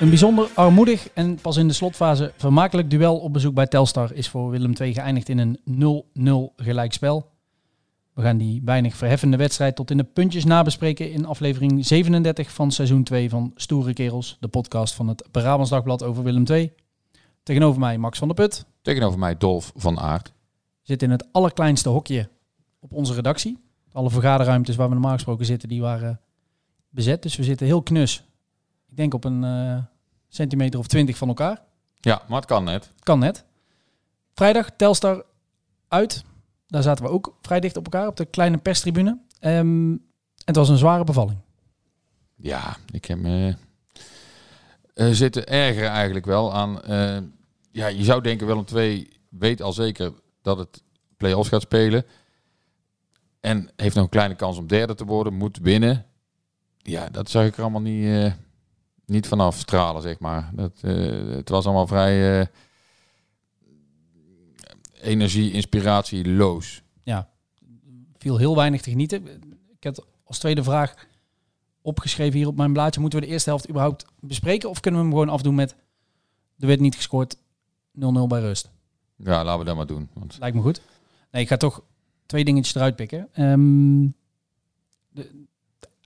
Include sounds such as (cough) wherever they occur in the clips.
Een bijzonder armoedig en pas in de slotfase vermakelijk duel op bezoek bij Telstar is voor Willem II geëindigd in een 0-0 gelijkspel. We gaan die weinig verheffende wedstrijd tot in de puntjes nabespreken in aflevering 37 van seizoen 2 van Stoere Kerels, de podcast van het Brabants Dagblad over Willem II. Tegenover mij Max van der Put. Tegenover mij Dolf van Aert. zit in het allerkleinste hokje op onze redactie. Alle vergaderruimtes waar we normaal gesproken zitten, die waren bezet. Dus we zitten heel knus. Ik denk op een eh, centimeter of twintig van elkaar. Ja, maar het kan net. Kan net. Vrijdag Telstar uit. Daar zaten we ook vrij dicht op elkaar op de kleine perstribune. Ehm, en het was een zware bevalling. Ja, ik heb me eh, zitten ergeren eigenlijk wel aan... eh, ja, je zou denken Willem II weet al zeker dat het play-offs gaat spelen. En heeft nog een kleine kans om derde te worden. Moet winnen. Ja, dat zag ik er allemaal niet, niet vanaf stralen, zeg maar. Dat, eh, het was allemaal vrij eh, energie, inspiratieloos. Viel heel weinig te genieten. Ik heb als tweede vraag opgeschreven hier op mijn blaadje. Moeten we de eerste helft überhaupt bespreken? Of kunnen we hem gewoon afdoen met... Er werd niet gescoord 0-0 bij rust. Ja, laten we dat maar doen. Want Lijkt me goed. Nee, ik ga toch twee dingetjes eruit pikken. Ehm, de-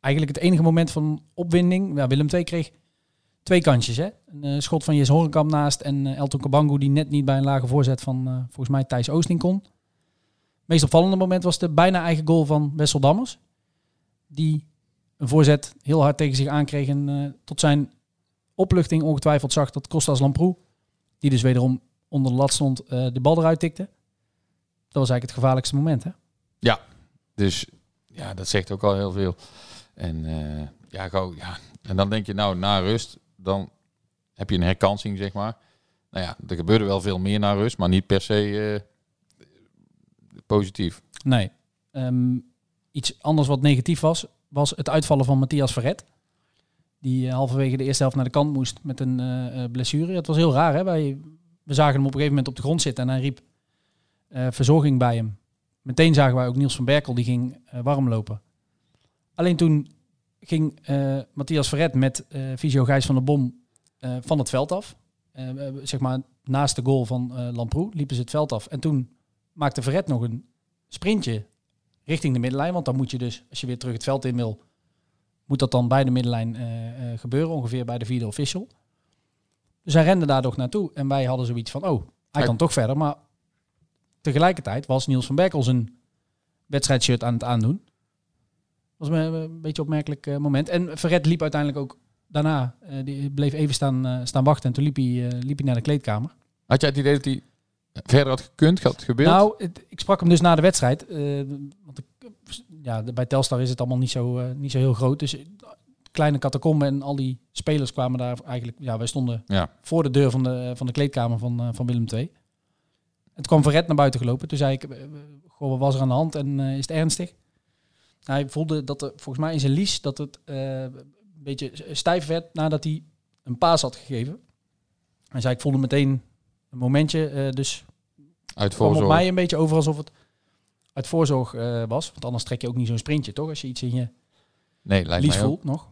eigenlijk het enige moment van opwinding. Ja, Willem II kreeg twee kansjes. Hè? Een eh, schot van Jes Horenkamp naast en eh, Elton Kabangu die net niet bij een lage voorzet van eh, volgens mij Thijs Oosting kon. Het meest opvallende moment was de bijna eigen goal van Wessel Dammers. Die een voorzet heel hard tegen zich aankreeg en tot zijn opluchting ongetwijfeld zag dat Kostas Lamproe, die dus wederom onder de lat stond, de bal eruit tikte. Dat was eigenlijk het gevaarlijkste moment, hè? Dus ja, dat zegt ook al heel veel. En ja, gauw, ja, en dan denk je nou, na rust, dan heb je een herkansing, zeg maar. Nou ja, er gebeurde wel veel meer na rust, maar niet per se eh, positief. Nee. Ehm, iets anders wat negatief was, was het uitvallen van Matthias Verret. Die eh, halverwege de eerste helft naar de kant moest met een eh, blessure. Het was heel raar, hè? Wij, we zagen hem op een gegeven moment op de grond zitten en hij riep verzorging bij hem. Meteen zagen wij ook Niels van Berkel, die ging warm lopen. Alleen toen ging eh, Matthias Verret met eh fysio Gijs van der Bom eh, van het veld af. Zeg maar naast de goal van Lamproe liepen ze het veld af. En toen maakte Verret nog een sprintje richting de middenlijn. Want dan moet je dus, als je weer terug het veld in wil, moet dat dan bij de middenlijn gebeuren. Ongeveer bij de vierde official. Dus hij rende daar toch naartoe. En wij hadden zoiets van, oh, hij Hij- kan toch verder. Maar tegelijkertijd was Niels van Berkel zijn wedstrijdshirt aan het aandoen. Dat was een, een beetje een opmerkelijk eh, moment. En Verret liep uiteindelijk ook daarna. eh, die bleef even staan, eh, staan wachten. En toen liep hij, eh, liep hij naar de kleedkamer. Had jij het idee dat hij verder had gekund, had gebeeld? Nou, het- ik sprak hem dus na de wedstrijd. eh, want ik, ja, bij Telstar is het allemaal niet zo, eh, niet zo heel groot. Dus eh, kleine catacombe en al die spelers kwamen daar eigenlijk... Ja, wij stonden ja. voor de deur van de, van de kleedkamer van, eh, van Willem II. Het kwam Verret naar buiten gelopen. Toen zei ik, eh, eh, goh, wat was er aan de hand en eh, is het ernstig? Hij voelde dat er volgens mij in zijn lies dat het eh, een beetje stijf werd nadat hij een paas had gegeven. Hij zei, ik voelde meteen een momentje, eh, dus Uit kwam op voorzorg. mij een beetje over alsof het uit voorzorg eh, was. Want anders trek je ook niet zo'n sprintje, toch? Als je iets in je Nee, lies voelt nog.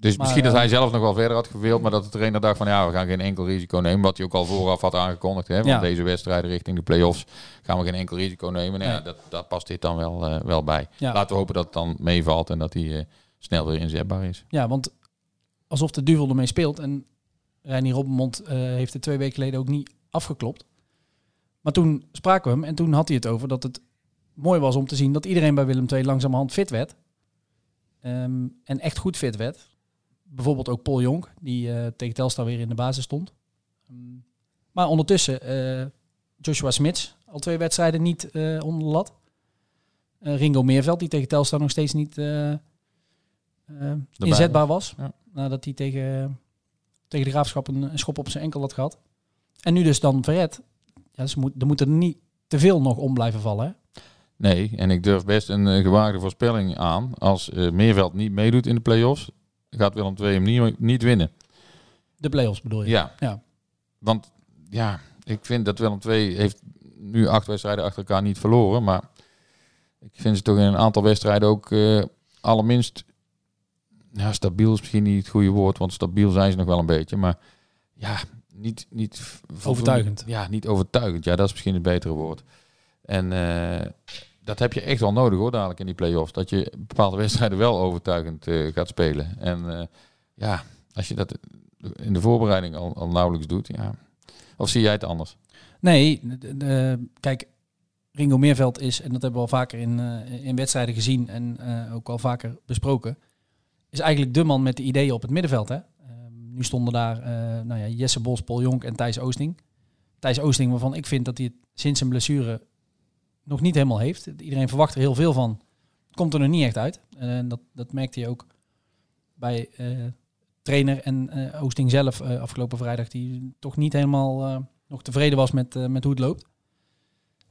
Dus Maar, misschien dat eh, hij zelf nog wel verder had gewild, maar dat de trainer dacht van ja, we gaan geen enkel risico nemen. Wat hij ook al vooraf had aangekondigd. Hè, want Ja. deze wedstrijden richting de play-offs gaan we geen enkel risico nemen. Nou, ja, Nee. dat, daar past dit dan wel, eh, wel bij. Ja. Laten we hopen dat het dan meevalt en dat hij eh, snel weer inzetbaar is. Ja, want alsof de duvel ermee speelt. En Reinier Robbenmond eh heeft het twee weken geleden ook niet afgeklopt. Maar toen spraken we hem en toen had hij het over dat het mooi was om te zien dat iedereen bij Willem II langzamerhand fit werd. Ehm, en echt goed fit werd. Bijvoorbeeld ook Paul Jonk, die eh, tegen Telstar weer in de basis stond. Maar ondertussen eh, Joshua Smits, al twee wedstrijden niet eh, onder de lat. Ringo Meerveld, die tegen Telstar nog steeds niet inzetbaar was. Ja. Nadat hij tegen, tegen de Graafschap een, een schop op zijn enkel had gehad. En nu dus dan Verret. Ja, moet, er moeten er niet te veel nog om blijven vallen. Hè? Nee, en ik durf best een eh, gewaagde voorspelling aan. Als Meerveld niet meedoet in de play-offs, gaat Willem II hem niet, niet winnen. De play-offs bedoel je? Ja. Ja. Want ja, ik vind dat Willem II heeft nu acht wedstrijden achter elkaar niet verloren. Maar ik vind ze toch in een aantal wedstrijden ook eh allerminst... Ja, stabiel is misschien niet het goede woord, want stabiel zijn ze nog wel een beetje. Maar ja, niet... niet Overtuigend. Ja, niet overtuigend. Ja, dat is misschien het betere woord. En eh, dat heb je echt wel nodig hoor, dadelijk in die play-offs. Dat je bepaalde wedstrijden wel overtuigend eh, gaat spelen. En eh, ja, als je dat in de voorbereiding al, al nauwelijks doet, ja. Of zie jij het anders? Nee, kijk, Ringo Meerveld is, en dat hebben we al vaker in, eh, in wedstrijden gezien en ook al vaker besproken, is eigenlijk de man met de ideeën op het middenveld. Hè? Ehm, nu stonden daar nou ja, Jesse Bos, Paul Jonk en Thijs Oosting. Thijs Oosting, waarvan ik vind dat hij het sinds zijn blessure nog niet helemaal heeft. Iedereen verwacht er heel veel van. Komt er nog niet echt uit. En dat, dat merkte je ook bij eh, trainer en eh, Oosting zelf eh, afgelopen vrijdag, die toch niet helemaal eh, nog tevreden was met, eh, met hoe het loopt.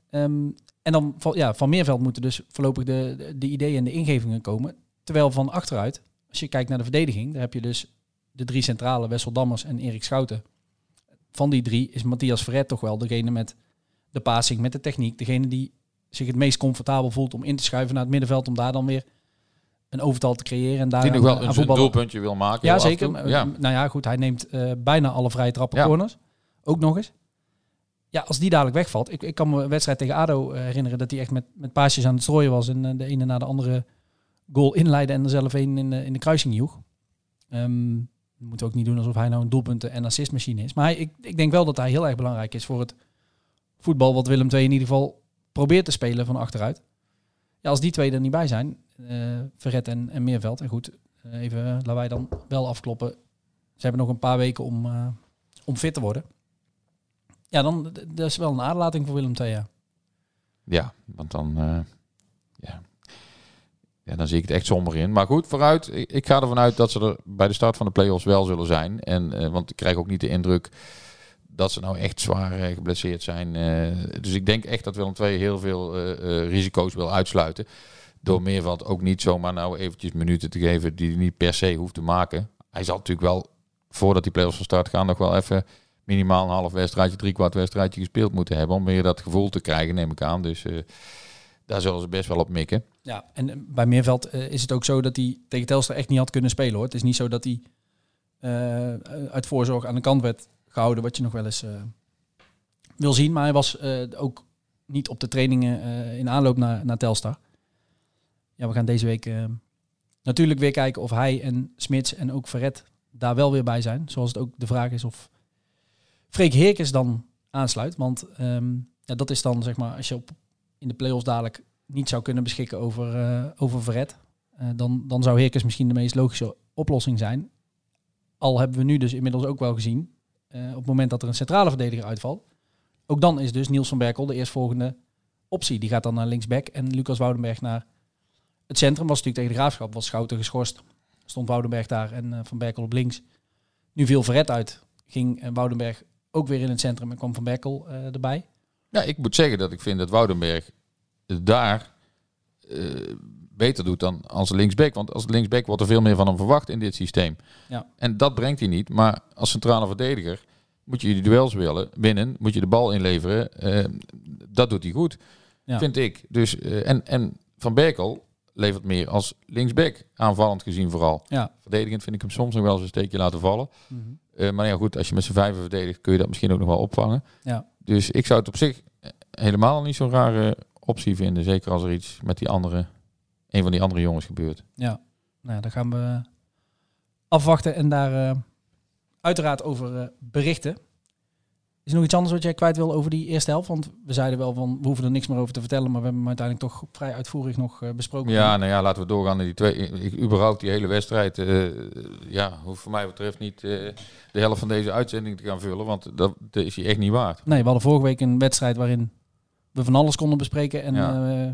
Ehm, en dan van, ja, van Meerveld moeten dus voorlopig de, de, de ideeën en de ingevingen komen. Terwijl van achteruit, als je kijkt naar de verdediging, daar heb je dus de drie centrale, Wessel Dammers en Erik Schouten. Van die drie is Matthias Verret toch wel degene met de passing, met de techniek. Degene die zich het meest comfortabel voelt om in te schuiven naar het middenveld. Om daar dan weer een overtal te creëren. En daar Die nog wel aan een, doelpuntje wil maken. Ja, zeker. Eh, Ja. Nou ja, goed. Hij neemt eh, bijna alle vrije trappen Ja. corners. Ook nog eens. Ja, als die dadelijk wegvalt. Ik, ik kan me een wedstrijd tegen ADO eh, herinneren dat hij echt met, met paasjes aan het strooien was. En eh, de ene na de andere goal inleidde en er zelf een in de, in de kruising joeg. Ehm we moeten ook niet doen alsof hij nou een doelpunten- en assistmachine is. Maar hij, ik, ik denk wel dat hij heel erg belangrijk is voor het voetbal wat Willem II in ieder geval probeert te spelen van achteruit. Ja, als die twee er niet bij zijn, eh Verret en, en Meerveld. En goed, eh, even laten wij dan wel afkloppen. Ze hebben nog een paar weken om, eh, om fit te worden. Ja, dan dat is wel een aderlating voor Willem II, ja. Ja, want dan, ja. Ja, dan zie ik het echt somber in. Maar goed, vooruit. Ik, ik ga ervan uit dat ze er bij de start van de play-offs wel zullen zijn. En, want ik krijg ook niet de indruk dat ze nou echt zwaar eh, geblesseerd zijn. Eh, dus ik denk echt dat Willem II heel veel eh, risico's wil uitsluiten. Door Meerveld ook niet zomaar nou eventjes minuten te geven die hij niet per se hoeft te maken. Hij zal natuurlijk wel, voordat die play-offs van start gaan, nog wel even minimaal een half wedstrijdje, drie kwart wedstrijdje gespeeld moeten hebben. Om meer dat gevoel te krijgen, neem ik aan. Dus daar zullen ze best wel op mikken. Ja, en bij Meerveld is het ook zo dat hij tegen Telstar echt niet had kunnen spelen hoor. Het is niet zo dat hij eh, uit voorzorg aan de kant werd gehouden, wat je nog wel eens eh, wil zien. Maar hij was eh, ook niet op de trainingen eh, in aanloop naar, naar Telstar. Ja, we gaan deze week natuurlijk weer kijken of hij en Smits en ook Verret daar wel weer bij zijn. Zoals het ook de vraag is of Freek Heerkens dan aansluit. Want ehm, ja, dat is dan zeg maar, als je op, in de play-offs dadelijk niet zou kunnen beschikken over, eh over Verret, dan, dan zou Heerkens misschien de meest logische oplossing zijn. Al hebben we nu dus inmiddels ook wel gezien, eh, op het moment dat er een centrale verdediger uitvalt, ook dan is dus Niels van Berkel de eerstvolgende optie. Die gaat dan naar linksback en Lucas Woudenberg naar het centrum. Was natuurlijk tegen de Graafschap, was Schouten geschorst. Stond Woudenberg daar en eh, Van Berkel op links. Nu viel Verret uit, ging eh, Woudenberg ook weer in het centrum en kwam Van Berkel erbij. Ja, ik moet zeggen dat ik vind dat Woudenberg daar beter doet dan als linksback. Want als linksback wordt er veel meer van hem verwacht in dit systeem. Ja. En dat brengt hij niet. Maar als centrale verdediger moet je je duels willen, winnen. Moet je de bal inleveren. Eh, dat doet hij goed, Ja. vind ik. Dus, eh, en, en Van Berkel levert meer als linksback, aanvallend gezien vooral. Ja. Verdedigend vind ik hem soms nog wel eens een steekje laten vallen. Eh, maar ja, goed, als je met z'n vijven verdedigt, kun je dat misschien ook nog wel opvangen. Ja. Dus ik zou het op zich helemaal niet zo'n rare optie vinden. Zeker als er iets met die andere, een van die andere jongens gebeurt. Ja, nou, ja, daar gaan we afwachten en daar eh, uiteraard over eh, berichten. Is er nog iets anders wat jij kwijt wil over die eerste helft? Want we zeiden wel van, we hoeven er niks meer over te vertellen, maar we hebben hem uiteindelijk toch vrij uitvoerig nog eh, besproken. Ja, nou ja, laten we doorgaan naar die twee. Ik, überhaupt die hele wedstrijd, ja, hoeft voor mij betreft niet de helft van deze uitzending te gaan vullen, want dat, dat is hij echt niet waard. Nee, we hadden vorige week een wedstrijd waarin we van alles konden bespreken. En Ja.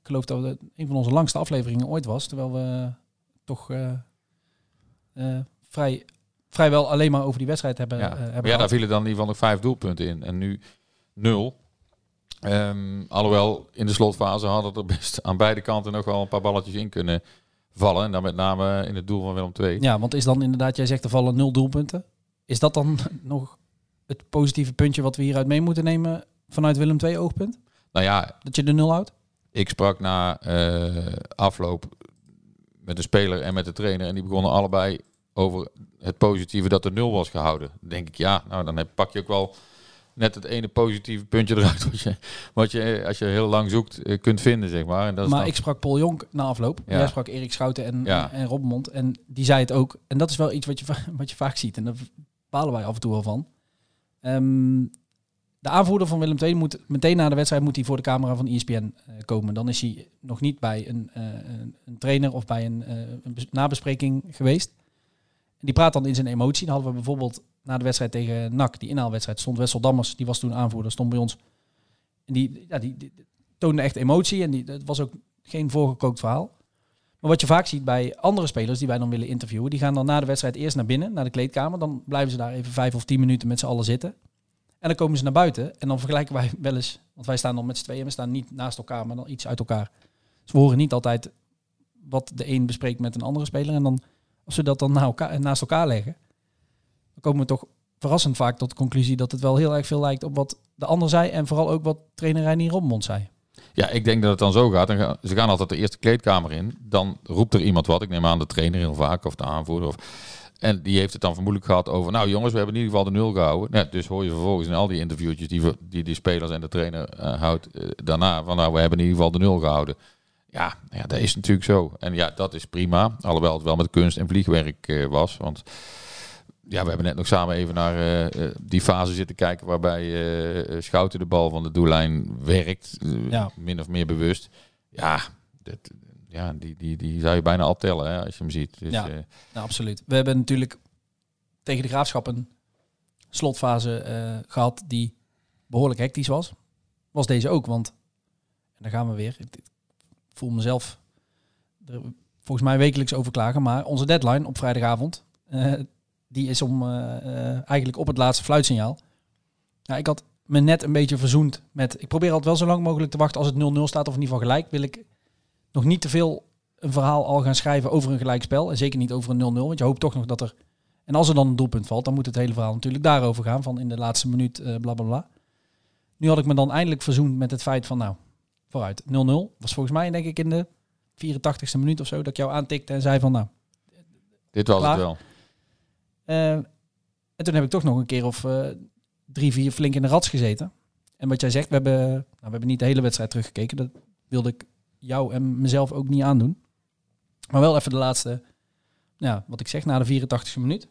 Ik geloof dat het een van onze langste afleveringen ooit was. Terwijl we toch eh, eh, vrij, vrijwel alleen maar over die wedstrijd hebben, Ja, eh, hebben ja daar vielen dan in ieder geval nog vijf doelpunten in en nu nul. Ehm, alhoewel, in de slotfase hadden er best aan beide kanten nog wel een paar balletjes in kunnen vallen. En dan met name in het doel van Willem II. Ja, want is dan inderdaad, jij zegt er vallen nul doelpunten. Is dat dan (laughs) nog het positieve puntje wat we hieruit mee moeten nemen vanuit Willem II oogpunt? Nou ja, Dat je de nul houdt? Ik sprak na eh, afloop met de speler en met de trainer. En die begonnen allebei over het positieve dat er nul was gehouden. Dan denk ik, ja, nou dan heb, pak je ook wel net het ene positieve puntje eruit. (laughs) Wat je, wat je eh, als je heel lang zoekt, eh, kunt vinden, zeg maar. En dat is Maar dan- ik sprak Paul Jonk na afloop. Ja. Jij sprak Erik Schouten en, Ja. en. En die zei het ook. En dat is wel iets wat je, (laughs) wat je vaak ziet. En daar balen wij af en toe wel van. Ehm, de aanvoerder van Willem II moet meteen na de wedstrijd moet hij voor de camera van ESPN eh, komen. Dan is hij nog niet bij een, eh, een, trainer of bij een, eh, nabespreking geweest. En die praat dan in zijn emotie. Dan hadden we bijvoorbeeld na de wedstrijd tegen NAC, die inhaalwedstrijd, stond Wessel Dammers, die was toen aanvoerder, stond bij ons. En die, ja, die, toonde echt emotie en het was ook geen voorgekookt verhaal. Maar wat je vaak ziet bij andere spelers die wij dan willen interviewen, die gaan dan na de wedstrijd eerst naar binnen, naar de kleedkamer. Dan blijven ze daar even vijf of tien minuten met z'n allen zitten. En dan komen ze naar buiten en dan vergelijken wij wel eens, want wij staan dan met z'n tweeën, we staan niet naast elkaar, maar dan iets uit elkaar. Dus we horen niet altijd wat de een bespreekt met een andere speler. En dan, als we dat dan na elkaar, naast elkaar leggen, dan komen we toch verrassend vaak tot de conclusie dat het wel heel erg veel lijkt op wat de ander zei. En vooral ook wat trainer Reinier Robmond zei. Ja, ik denk dat het dan zo gaat. Dan gaan, ze gaan altijd de eerste kleedkamer in. Dan roept er iemand wat. Ik neem aan de trainer heel vaak of de aanvoerder. Of, en die heeft het dan vermoedelijk gehad over... Nou jongens, we hebben in ieder geval de nul gehouden. Ja, dus hoor je vervolgens in al die interviewtjes die die, die spelers en de trainer eh, houdt... eh, daarna van nou, we hebben in ieder geval de nul gehouden. Ja, ja, dat is natuurlijk zo. En ja, dat is prima. Alhoewel het wel met kunst en vliegwerk eh, was. Want ja, we hebben net nog samen even naar die fase zitten kijken... waarbij Schouten de bal van de doellijn werkt. Ja. Min of meer bewust. Ja, dat, ja die, die, die zou je bijna al tellen hè, als je hem ziet. Dus, Ja. eh, Nou, absoluut. We hebben natuurlijk tegen de graafschap een slotfase eh, gehad die behoorlijk hectisch was. Was deze ook, want en daar gaan we weer. Ik, ik voel mezelf er volgens mij wekelijks over klagen, maar onze deadline op vrijdagavond, eh, die is om eigenlijk op het laatste fluitsignaal. Nou, ik had me net een beetje verzoend met. Ik probeer altijd wel zo lang mogelijk te wachten als het 0-0 staat of in ieder geval gelijk. Wil ik nog niet te veel een verhaal al gaan schrijven over een gelijkspel. En zeker niet over een 0-0. Want je hoopt toch nog dat er. En als er dan een doelpunt valt, dan moet het hele verhaal natuurlijk daarover gaan. Van in de laatste minuut, eh bla bla bla. Nu had ik me dan eindelijk verzoend met het feit van, nou, vooruit. 0-0 was volgens mij, denk ik, in de 84ste minuut of zo. Dat ik jou aantikte en zei van, nou. dit was Klaar. het wel. eh, en toen heb ik toch nog een keer of eh, drie, vier flink in de rats gezeten. En wat jij zegt, we hebben, nou, we hebben niet de hele wedstrijd teruggekeken. Dat wilde ik jou en mezelf ook niet aandoen. Maar wel even de laatste, ja, wat ik zeg, na de 84e minuut.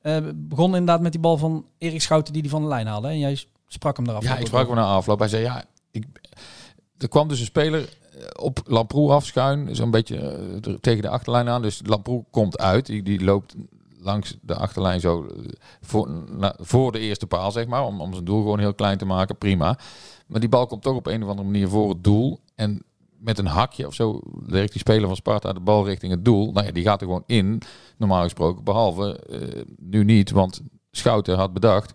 We begonnen inderdaad met die bal van Erik Schouten die die van de lijn haalde. En jij sprak hem eraf. Ja, ik sprak hem na afloop. Hij zei ja, ik, er kwam dus een speler eh, op Lamproe afschuin, zo'n beetje eh, tegen de achterlijn aan. Dus Lamproe komt uit, die, die loopt langs de achterlijn zo voor, na- voor de eerste paal, zeg maar, om, om zijn doel gewoon heel klein te maken. Prima. Maar die bal komt toch op een of andere manier voor het doel. En met een hakje of zo werkt die speler van Sparta de bal richting het doel. Nou ja, die gaat er gewoon in, normaal gesproken. Behalve eh, nu niet, want Schouten had bedacht,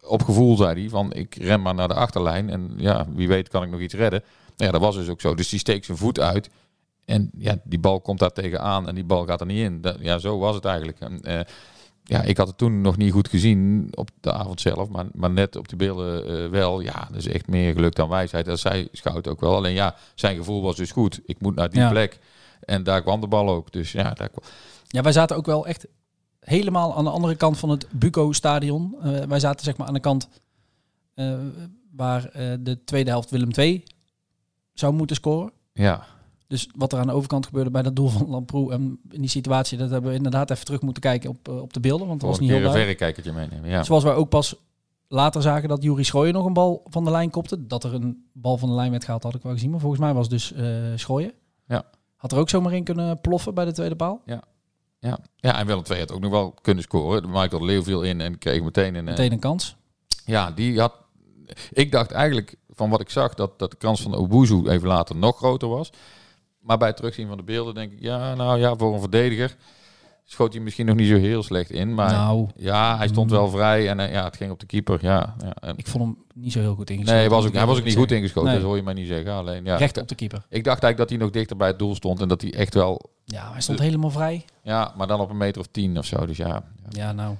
op gevoel zei hij, van ik ren maar naar de achterlijn. En ja, wie weet kan ik nog iets redden. Nou ja, dat was dus ook zo. Dus die steekt zijn voet uit. En ja, die bal komt daar tegenaan en die bal gaat er niet in. Ja, zo was het eigenlijk. En, eh, ja, ik had het toen nog niet goed gezien op de avond zelf, maar, maar net op de beelden eh, wel. Ja, dat is echt meer geluk dan wijsheid. Dat zei Schout ook wel. Alleen ja, zijn gevoel was dus goed. Ik moet naar die Ja. plek. En daar kwam de bal ook. Dus ja, daar kwam... Ja, wij zaten ook wel echt helemaal aan de andere kant van het Buco-stadion. Eh, wij zaten zeg maar aan de kant eh, waar de tweede helft Willem II zou moeten scoren. Ja, Dus wat er aan de overkant gebeurde bij dat doel van Lamproe en in die situatie, dat hebben we inderdaad even terug moeten kijken op, eh, op de beelden, want dat was een niet heel een duidelijk. verrekijkertje meenemen. Ja. Zoals wij ook pas later zagen dat Juri Schrooien nog een bal van de lijn kopte. Dat er een bal van de lijn werd gehaald, had ik wel gezien. Maar volgens mij was dus Schrooien. Ja. Had er ook zomaar in kunnen ploffen bij de tweede paal. Ja, ja en Willem II had ook nog wel kunnen scoren. Michael Leeuw viel in en kreeg meteen een... eh, Meteen een kans. Ja, die had... Ik dacht eigenlijk, van wat ik zag, dat, dat de kans van Obuzu even later nog groter was. Maar bij het terugzien van de beelden denk ik, ja, nou ja, voor een verdediger schoot hij misschien nog niet zo heel slecht in. Maar nou, ja, hij stond wel vrij en eh, ja, het ging op de keeper. Ja, ja. En, ik vond hem niet zo heel goed ingeschoten. nee, hij was, ook, hij was ook niet goed ingeschoten, Nee. dat hoor je mij niet zeggen. Alleen, ja, Recht op de keeper. Ik dacht eigenlijk dat hij nog dichter bij het doel stond en dat hij echt wel... Ja, hij stond helemaal vrij. Ja, maar dan op een meter of tien of zo. Dus ja, ja. Ja, nou.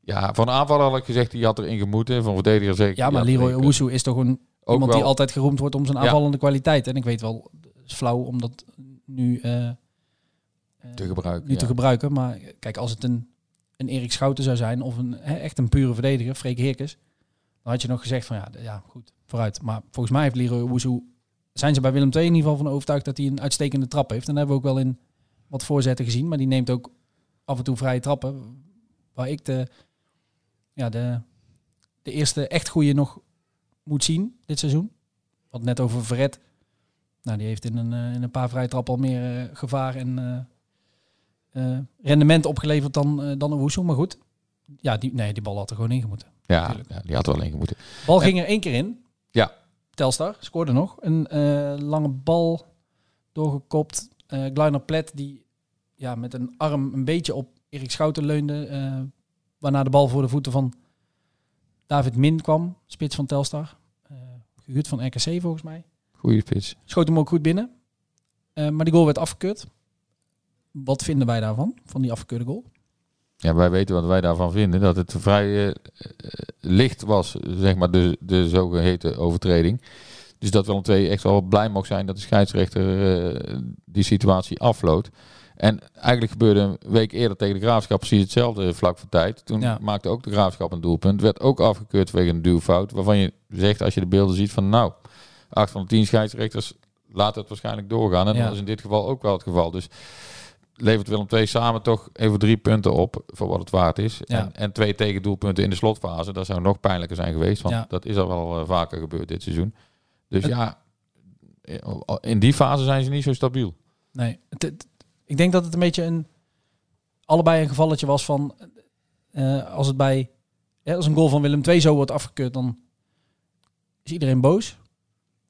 ja van een aanvaller had ik gezegd, die had erin gemoeten. Van verdediger zeker. Ja, maar Leroy Owusu is toch een, Ook iemand die altijd geroemd wordt om zijn Ja. aanvallende kwaliteit. En ik weet wel, is flauw om dat nu eh, eh, te gebruiken. nu ja. te gebruiken. Maar kijk, als het een, een Erik Schouten zou zijn of een, echt een pure verdediger, Freek Heerkes, dan had je nog gezegd van ja, ja goed, vooruit. Maar volgens mij heeft Leroy Owusu, zijn ze bij Willem II in ieder geval van overtuigd dat hij een uitstekende trap heeft. En dat hebben we ook wel in wat voorzetten gezien. Maar die neemt ook af en toe vrije trappen. Waar ik de, ja, de, de eerste echt goede nog moet zien dit seizoen. Wat net over Verret. Nou, die heeft in een, eh, in een paar vrije trappen al meer eh, gevaar en eh, rendement opgeleverd dan, dan Owusu. Maar goed, ja, die, nee, die bal had er gewoon in gemoeten. Ja, ja, die had er wel in gemoeten. Bal En- ging er één keer in. Ja. Telstar scoorde nog. Een lange bal doorgekopt. Eh Gluiner Plet die ja, met een arm een beetje op Erik Schouten leunde. eh, waarna de bal voor de voeten van David Min kwam. Spits van Telstar. Eh gehuurd van RKC volgens mij. Goeie spits. Schoot hem ook goed binnen. Eh, maar die goal werd afgekeurd. Wat vinden wij daarvan? Van die afgekeurde goal? Ja, wij weten wat wij daarvan vinden. Dat het vrij eh, eh, licht was, zeg maar, de, de zogeheten overtreding. Dus dat Willem II echt wel blij mocht zijn dat de scheidsrechter die situatie afloot. En eigenlijk gebeurde een week eerder tegen de Graafschap precies hetzelfde vlak voor tijd. Toen Ja. maakte ook de Graafschap een doelpunt. Werd ook afgekeurd vanwege een duwfout. Waarvan je zegt, als je de beelden ziet, van nou, acht van de tien scheidsrechters laten het waarschijnlijk doorgaan. En Ja. dat is in dit geval ook wel het geval. Dus levert Willem II samen toch even drie punten op voor wat het waard is. Ja. En, en twee tegendoelpunten in de slotfase. Dat zou nog pijnlijker zijn geweest. Want Ja. dat is al wel eh, vaker gebeurd dit seizoen. Dus Het- ja, in die fase zijn ze niet zo stabiel. Nee, het, het- ik denk dat het een beetje een allebei een gevalletje was van eh, als het bij als een goal van Willem II zo wordt afgekeurd, dan is iedereen boos.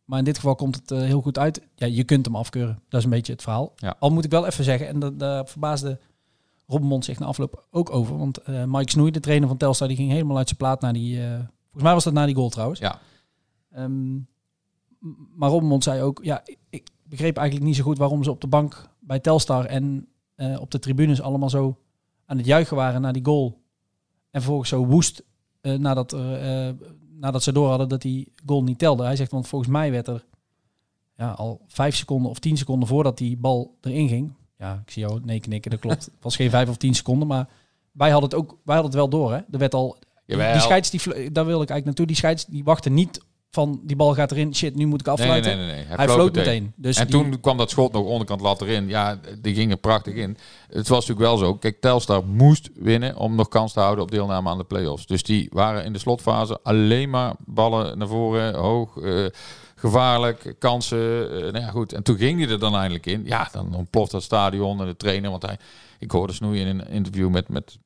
Maar in dit geval komt het eh, heel goed uit. Ja, je kunt hem afkeuren. Dat is een beetje het verhaal. Ja. Al moet ik wel even zeggen, en dat, daar verbaasde Robbenmond zich na afloop ook over. Want eh, Mike Snoei, de trainer van Telstar, die ging helemaal uit zijn plaat naar die... eh, volgens mij was dat na die goal trouwens. Ja. Ehm, maar Robbenmond zei ook, ja, ik- begreep eigenlijk niet zo goed waarom ze op de bank bij Telstar en op de tribunes allemaal zo aan het juichen waren naar die goal. En vervolgens zo woest nadat, er, nadat ze door hadden dat die goal niet telde. Hij zegt, want volgens mij werd er ja, al vijf seconden of tien seconden voordat die bal erin ging. Ja, ik zie jou nee knikken, dat klopt. Het was geen vijf of tien seconden, maar wij hadden het ook, wij hadden het wel door. Hè? Er werd al, Jawel. die scheids, die, daar wil ik eigenlijk naartoe, die scheids, die wachtte niet van die bal gaat erin, shit, nu moet ik nee, afsluiten. nee, nee, nee. Hij, floot meteen. Dus en die- toen kwam dat schot nog onderkant lat erin. Ja, die ging er prachtig in. Het was natuurlijk wel zo. Kijk, Telstar moest winnen om nog kans te houden op deelname aan de play-offs. Dus die waren in de slotfase alleen maar ballen naar voren, hoog, eh, gevaarlijk, kansen. eh, nou ja, goed. En toen ging hij er dan eindelijk in. Ja, dan ontploft dat stadion en de trainer. Want hij, ik hoorde Snoei in een interview met, met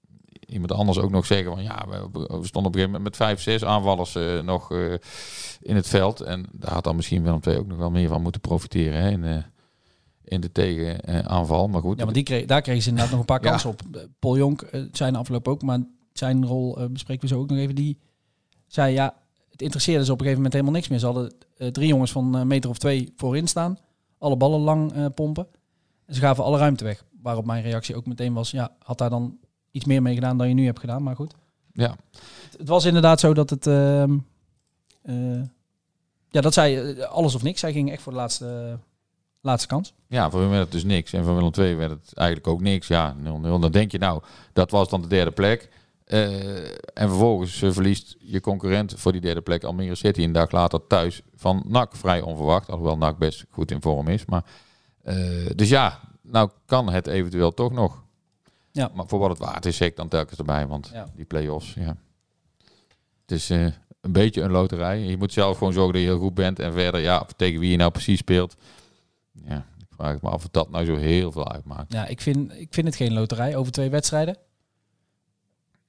iemand anders ook nog zeggen van ja, we, we stonden op een gegeven moment met vijf, zes aanvallers eh, nog eh, in het veld. En daar had dan misschien Willem II ook nog wel meer van moeten profiteren hè, in, eh, in de tegenaanval. Maar goed, Ja, want die kreeg, daar kregen ze inderdaad nog een paar Ja. kansen op. Paul Jonk, eh, zijn afloop ook, maar zijn rol bespreken we zo ook nog even. Die zei, ja, het interesseerde ze op een gegeven moment helemaal niks meer. Ze hadden drie jongens van een meter of twee voorin staan. Alle ballen lang pompen. En ze gaven alle ruimte weg. Waarop mijn reactie ook meteen was, ja, had daar dan iets meer mee gedaan dan je nu hebt gedaan. Maar goed. ja, Het, het was inderdaad zo dat het... ehm, eh, ja, dat zij eh, alles of niks. Zij ging echt voor de laatste, laatste kans. ja, voor hun werd het dus niks. En voor Willem II werd het eigenlijk ook niks. Ja, 0-0. Dan denk je nou, dat was dan de derde plek. Eh, en vervolgens verliest je concurrent voor die derde plek Almere City een dag later thuis van NAC. Vrij onverwacht, alhoewel NAC best goed in vorm is. Maar, dus ja, nou kan het eventueel toch nog. Ja. Maar voor wat het waard is, zeg ik dan telkens erbij. Want Ja. die play-offs, ja. het is eh, een beetje een loterij. Je moet zelf gewoon zorgen dat je heel goed bent. En verder, ja, tegen wie je nou precies speelt. Ja, ik vraag me af of dat nou zo heel veel uitmaakt. Ja, ik vind, ik vind het geen loterij over twee wedstrijden.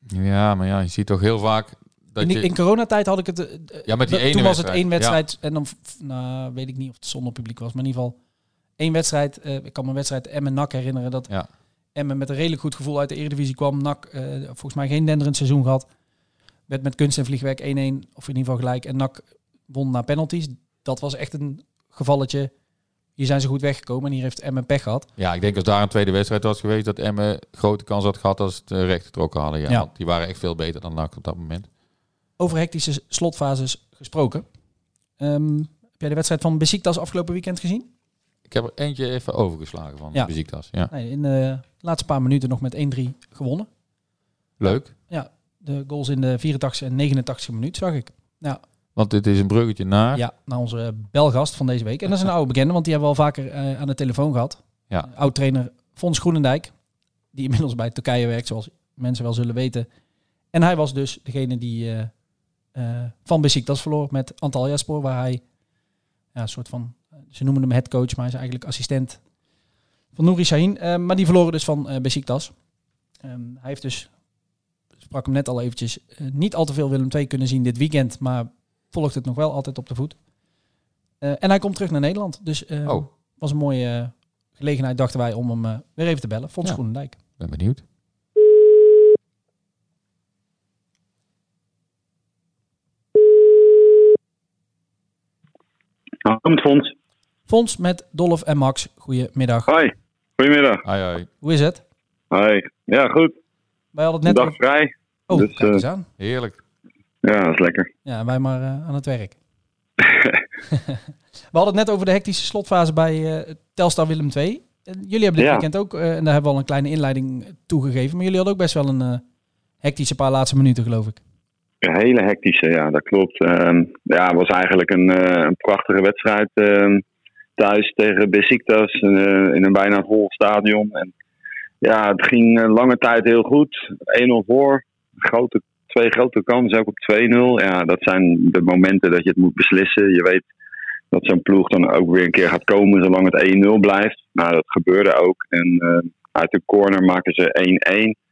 Ja, maar ja, je ziet toch heel vaak dat In, die- je... in coronatijd had ik het... eh, Ja, met die toen ene was het één wedstrijd. En dan nou, weet ik niet of het zonder publiek was. Maar in ieder geval één wedstrijd. eh, ik kan me een wedstrijd Emmen-NAC herinneren. Dat Ja. Emmen met een redelijk goed gevoel uit de Eredivisie kwam. NAC, eh, volgens mij geen denderend seizoen gehad. Werd met kunst en vliegwerk 1-1. Of in ieder geval gelijk. En NAC won na penalties. Dat was echt een gevalletje. Hier zijn ze goed weggekomen. En hier heeft Emmen pech gehad. Ja, ik denk als daar een tweede wedstrijd was geweest, dat Emmen grote kans had gehad als het eh, recht getrokken hadden. Ja, Ja. Want die waren echt veel beter dan NAC op dat moment. Over hectische slotfases gesproken. Ehm, heb jij de wedstrijd van Besiktas afgelopen weekend gezien? Ik heb er eentje even overgeslagen van Ja. Besiktas. Ja. Nee, in de laatste paar minuten nog met 1-3 gewonnen. Leuk, De goals in de 84 en 89 minuut zag ik. want dit is een bruggetje naar... Ja, naar onze belgast van deze week. En dat is een oude bekende, want die hebben we al vaker eh, aan de telefoon gehad. Ja. Oud-trainer Fons Groenendijk, die inmiddels bij Turkije werkt, zoals mensen wel zullen weten. En hij was dus degene die eh, eh, van Besiktas verloor met Antalyaspor, waar hij ja, een soort van, ze noemen hem headcoach, maar hij is eigenlijk assistent van Nouri Sahin. Eh, maar die verloren dus van eh Besiktas. Ehm, hij heeft dus, sprak hem net al eventjes, eh, niet al te veel Willem II kunnen zien dit weekend, maar volgt het nog wel altijd op de voet. Eh, en hij komt terug naar Nederland. Dus eh Oh. was een mooie gelegenheid, dachten wij, om hem eh, weer even te bellen. Fons Ja. Groenendijk. ben benieuwd. Met Fons. Fons met Dolf en Max. Goedemiddag. Hoi, goedemiddag. Hoi, hoi. Hoe is het? Hoi. Ja, goed. Wij hadden De het net... dag vrij. Oh, dus, kijk eens eh, aan. Heerlijk. Ja, dat is lekker. Ja, wij maar eh, aan het werk. (laughs) we hadden het net over de hectische slotfase bij eh, Telstar Willem II. En jullie hebben dit Ja. weekend ook, en daar hebben we al een kleine inleiding toegegeven, maar jullie hadden ook best wel een eh, hectische paar laatste minuten, geloof ik. Een hele hectische, ja, dat klopt. Ehm, ja, het was eigenlijk een, eh, een prachtige wedstrijd ehm, thuis tegen Besiktas eh, in een bijna vol stadion. En ja, het ging eh, lange tijd heel goed. 1-0 voor, grote, twee grote kansen, ook op 2-0. Ja, dat zijn de momenten dat je het moet beslissen. Je weet dat zo'n ploeg dan ook weer een keer gaat komen zolang het 1-0 blijft. Nou, dat gebeurde ook. En eh, uit de corner maken ze 1-1.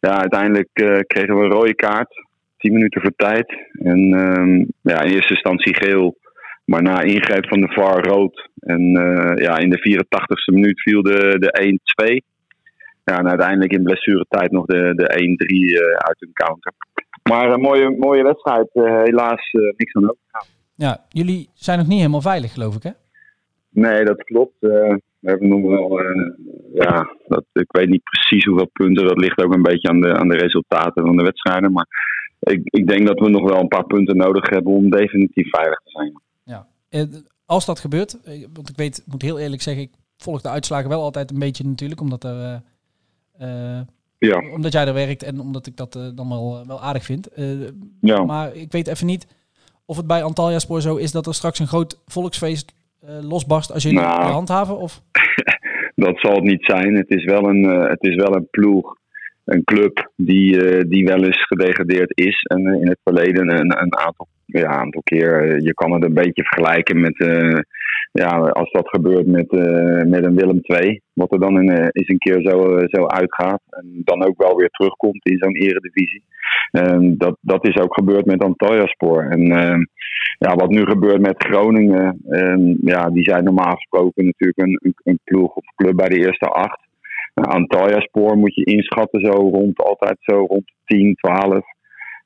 Ja, uiteindelijk kregen we een rode kaart. 10 minuten voor tijd. En ehm, ja, in eerste instantie geel. Maar na ingreep van de VAR rood. En eh, ja, in de 84ste minuut viel de, de 1-2. Ja, en uiteindelijk in blessuretijd nog de, de 1-3 eh, uit een counter. Maar een mooie, mooie wedstrijd. eh, helaas niks aan over. Ja, jullie zijn nog niet helemaal veilig, geloof ik, hè? Nee, dat klopt. We hebben nog wel, ja, dat, ik weet niet precies hoeveel punten. Dat ligt ook een beetje aan de, aan de resultaten van de wedstrijden. Maar ik, ik denk dat we nog wel een paar punten nodig hebben om definitief veilig te zijn. Eh, als dat gebeurt, eh, want ik weet, ik moet heel eerlijk zeggen, ik volg de uitslagen wel altijd een beetje natuurlijk, omdat er... eh, Ja, omdat jij er werkt en omdat ik dat dan wel, wel aardig vind. Eh, ja. Maar ik weet even niet of het bij Antalya Spoor zo is dat er straks een groot volksfeest losbarst als jullie Nou. handhaven. Of (laughs) dat zal het niet zijn. Het is wel een, het is wel een ploeg, een club die, eh, die wel eens gedegradeerd is. En eh, in het verleden een, een aantal, ja, aantal keer. eh, je kan het een beetje vergelijken met, ja, als dat gebeurt met, met een Willem II. Wat er dan in, eens een keer zo, zo uitgaat. En dan ook wel weer terugkomt in zo'n eredivisie. En dat, dat is ook gebeurd met Antalyaspor. En eh, ja, wat nu gebeurt met Groningen, ehm, ja, die zijn normaal gesproken natuurlijk een, een, een ploeg of club bij de eerste acht. Uh, Antalya-spoor moet je inschatten zo rond, altijd zo rond 10, 12.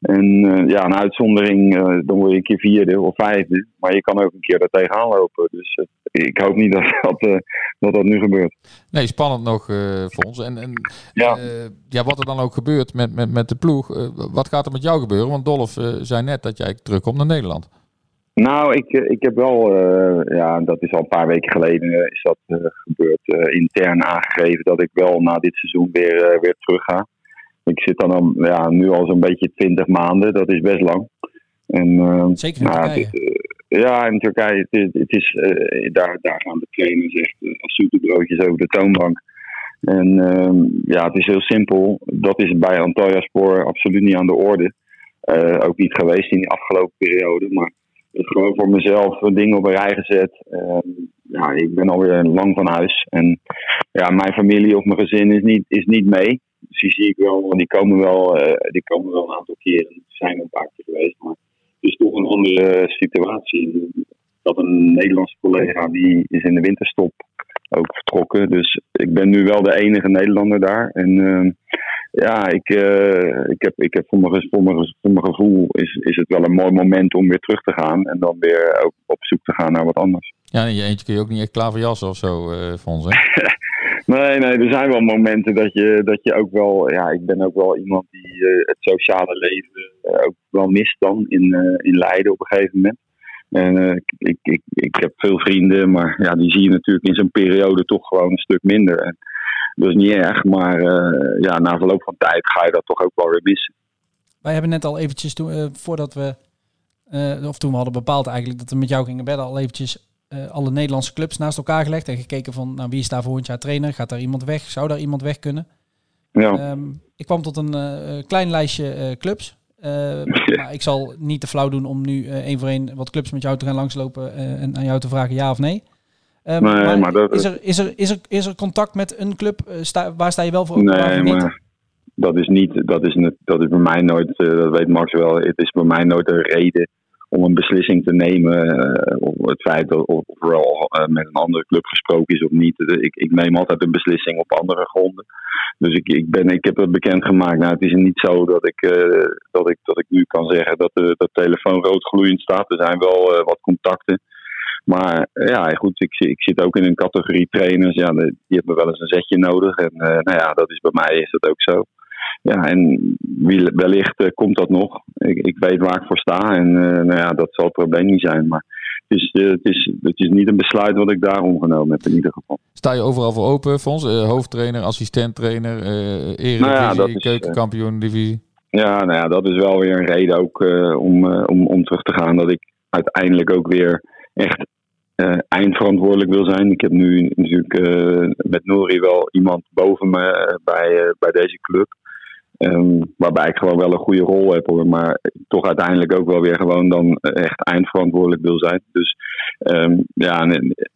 En eh, ja, een uitzondering, eh, dan word je een keer vierde of vijfde. Maar je kan ook een keer er tegenaan lopen. Dus eh, ik hoop niet (laughs) dat dat, dat, dat nu gebeurt. Nee, spannend nog voor ons. En, en Ja. ja, wat er dan ook gebeurt met, met, met de ploeg. wat gaat er met jou gebeuren? Want Dolf zei net dat jij terugkomt naar Nederland. Nou, ik, eh, ik heb wel, eh, ja, dat is al een paar weken geleden eh, is dat gebeurd, intern aangegeven dat ik wel na dit seizoen weer, weer terug ga. Ik zit dan al, ja, nu al zo'n beetje 20 maanden, dat is best lang. En, Zeker in nou, Turkije. het, ja, in Turkije, het is, het is, daar, daar gaan de trainers echt als zoete broodjes over de toonbank. En ehm, ja, het is heel simpel. Dat is bij Antalya Spoor absoluut niet aan de orde. Ook niet geweest in die afgelopen periode. Maar gewoon voor mezelf dingen op een rij gezet. Ehm, ja, ik ben alweer lang van huis. En ja, mijn familie of mijn gezin is niet, is niet mee. Dus die zie ik wel, die komen wel, eh, die komen wel een aantal keren. Er zijn een paar keer geweest. Maar het is toch een andere situatie. Dat een Nederlandse collega die is in de winterstop ook vertrokken. Dus ik ben nu wel de enige Nederlander daar. En ehm, ja, ik, eh, ik heb, ik heb voor, mijn, voor, mijn, voor mijn gevoel is, is het wel een mooi moment om weer terug te gaan. En dan weer ook op zoek te gaan naar wat anders. Ja, in je eentje kun je ook niet echt klaverjassen of zo, uh, voor ons, hè? (laughs) nee, nee, er zijn wel momenten dat je, dat je ook wel... Ja, ik ben ook wel iemand die uh, het sociale leven ook wel mist dan in, in Leiden op een gegeven moment. En ik, ik, ik heb veel vrienden, maar ja, die zie je natuurlijk in zo'n periode toch gewoon een stuk minder. En dat is niet erg, maar ja, na verloop van tijd ga je dat toch ook wel weer missen. Wij hebben net al eventjes, toen, voordat we, of toen we hadden bepaald eigenlijk dat we met jou gingen bedden, al eventjes alle Nederlandse clubs naast elkaar gelegd en gekeken van nou, wie is daar volgend jaar trainer? Gaat daar iemand weg? Zou daar iemand weg kunnen? Ja. Um, ik kwam tot een klein lijstje uh, clubs. maar ik zal niet te flauw doen om nu één voor één wat clubs met jou te gaan langslopen en aan jou te vragen ja of nee. Um, nee maar, maar dat is, er, is, er, is, er, is er contact met een club? Sta, waar sta je wel voor? Nee, maar dat is niet, dat is, dat is bij mij nooit, dat weet Max wel, het is bij mij nooit een reden om een beslissing te nemen. Uh, het feit dat of, of er al uh, met een andere club gesproken is of niet. Ik, ik, neem altijd een beslissing op andere gronden. Dus ik, ik, ben, ik heb het bekendgemaakt. Nou, het is niet zo dat ik, dat ik, dat ik nu kan zeggen dat de dat telefoon rood gloeiend staat. Er zijn wel wat contacten. Maar ja, goed, ik, ik zit ook in een categorie trainers. Ja, die hebben wel eens een zetje nodig. En nou ja, dat is bij mij is dat ook zo. Ja, en wellicht uh, komt dat nog. Ik, ik, weet waar ik voor sta en uh, nou ja, dat zal het probleem niet zijn. Maar het is, uh, het, is, het is niet een besluit wat ik daarom genomen heb in ieder geval. Sta je overal voor open, Fons? hoofdtrainer, assistent-trainer, eredivisie, nou ja, dat is, keukenkampioen divisie? Ja, nou ja, dat is wel weer een reden ook om, om, om terug te gaan. Dat ik uiteindelijk ook weer echt eindverantwoordelijk wil zijn. Ik heb nu natuurlijk met Nori wel iemand boven me bij, bij deze club. Um, waarbij ik gewoon wel een goede rol heb hoor. Maar toch uiteindelijk ook wel weer gewoon dan echt eindverantwoordelijk wil zijn. Dus um, ja,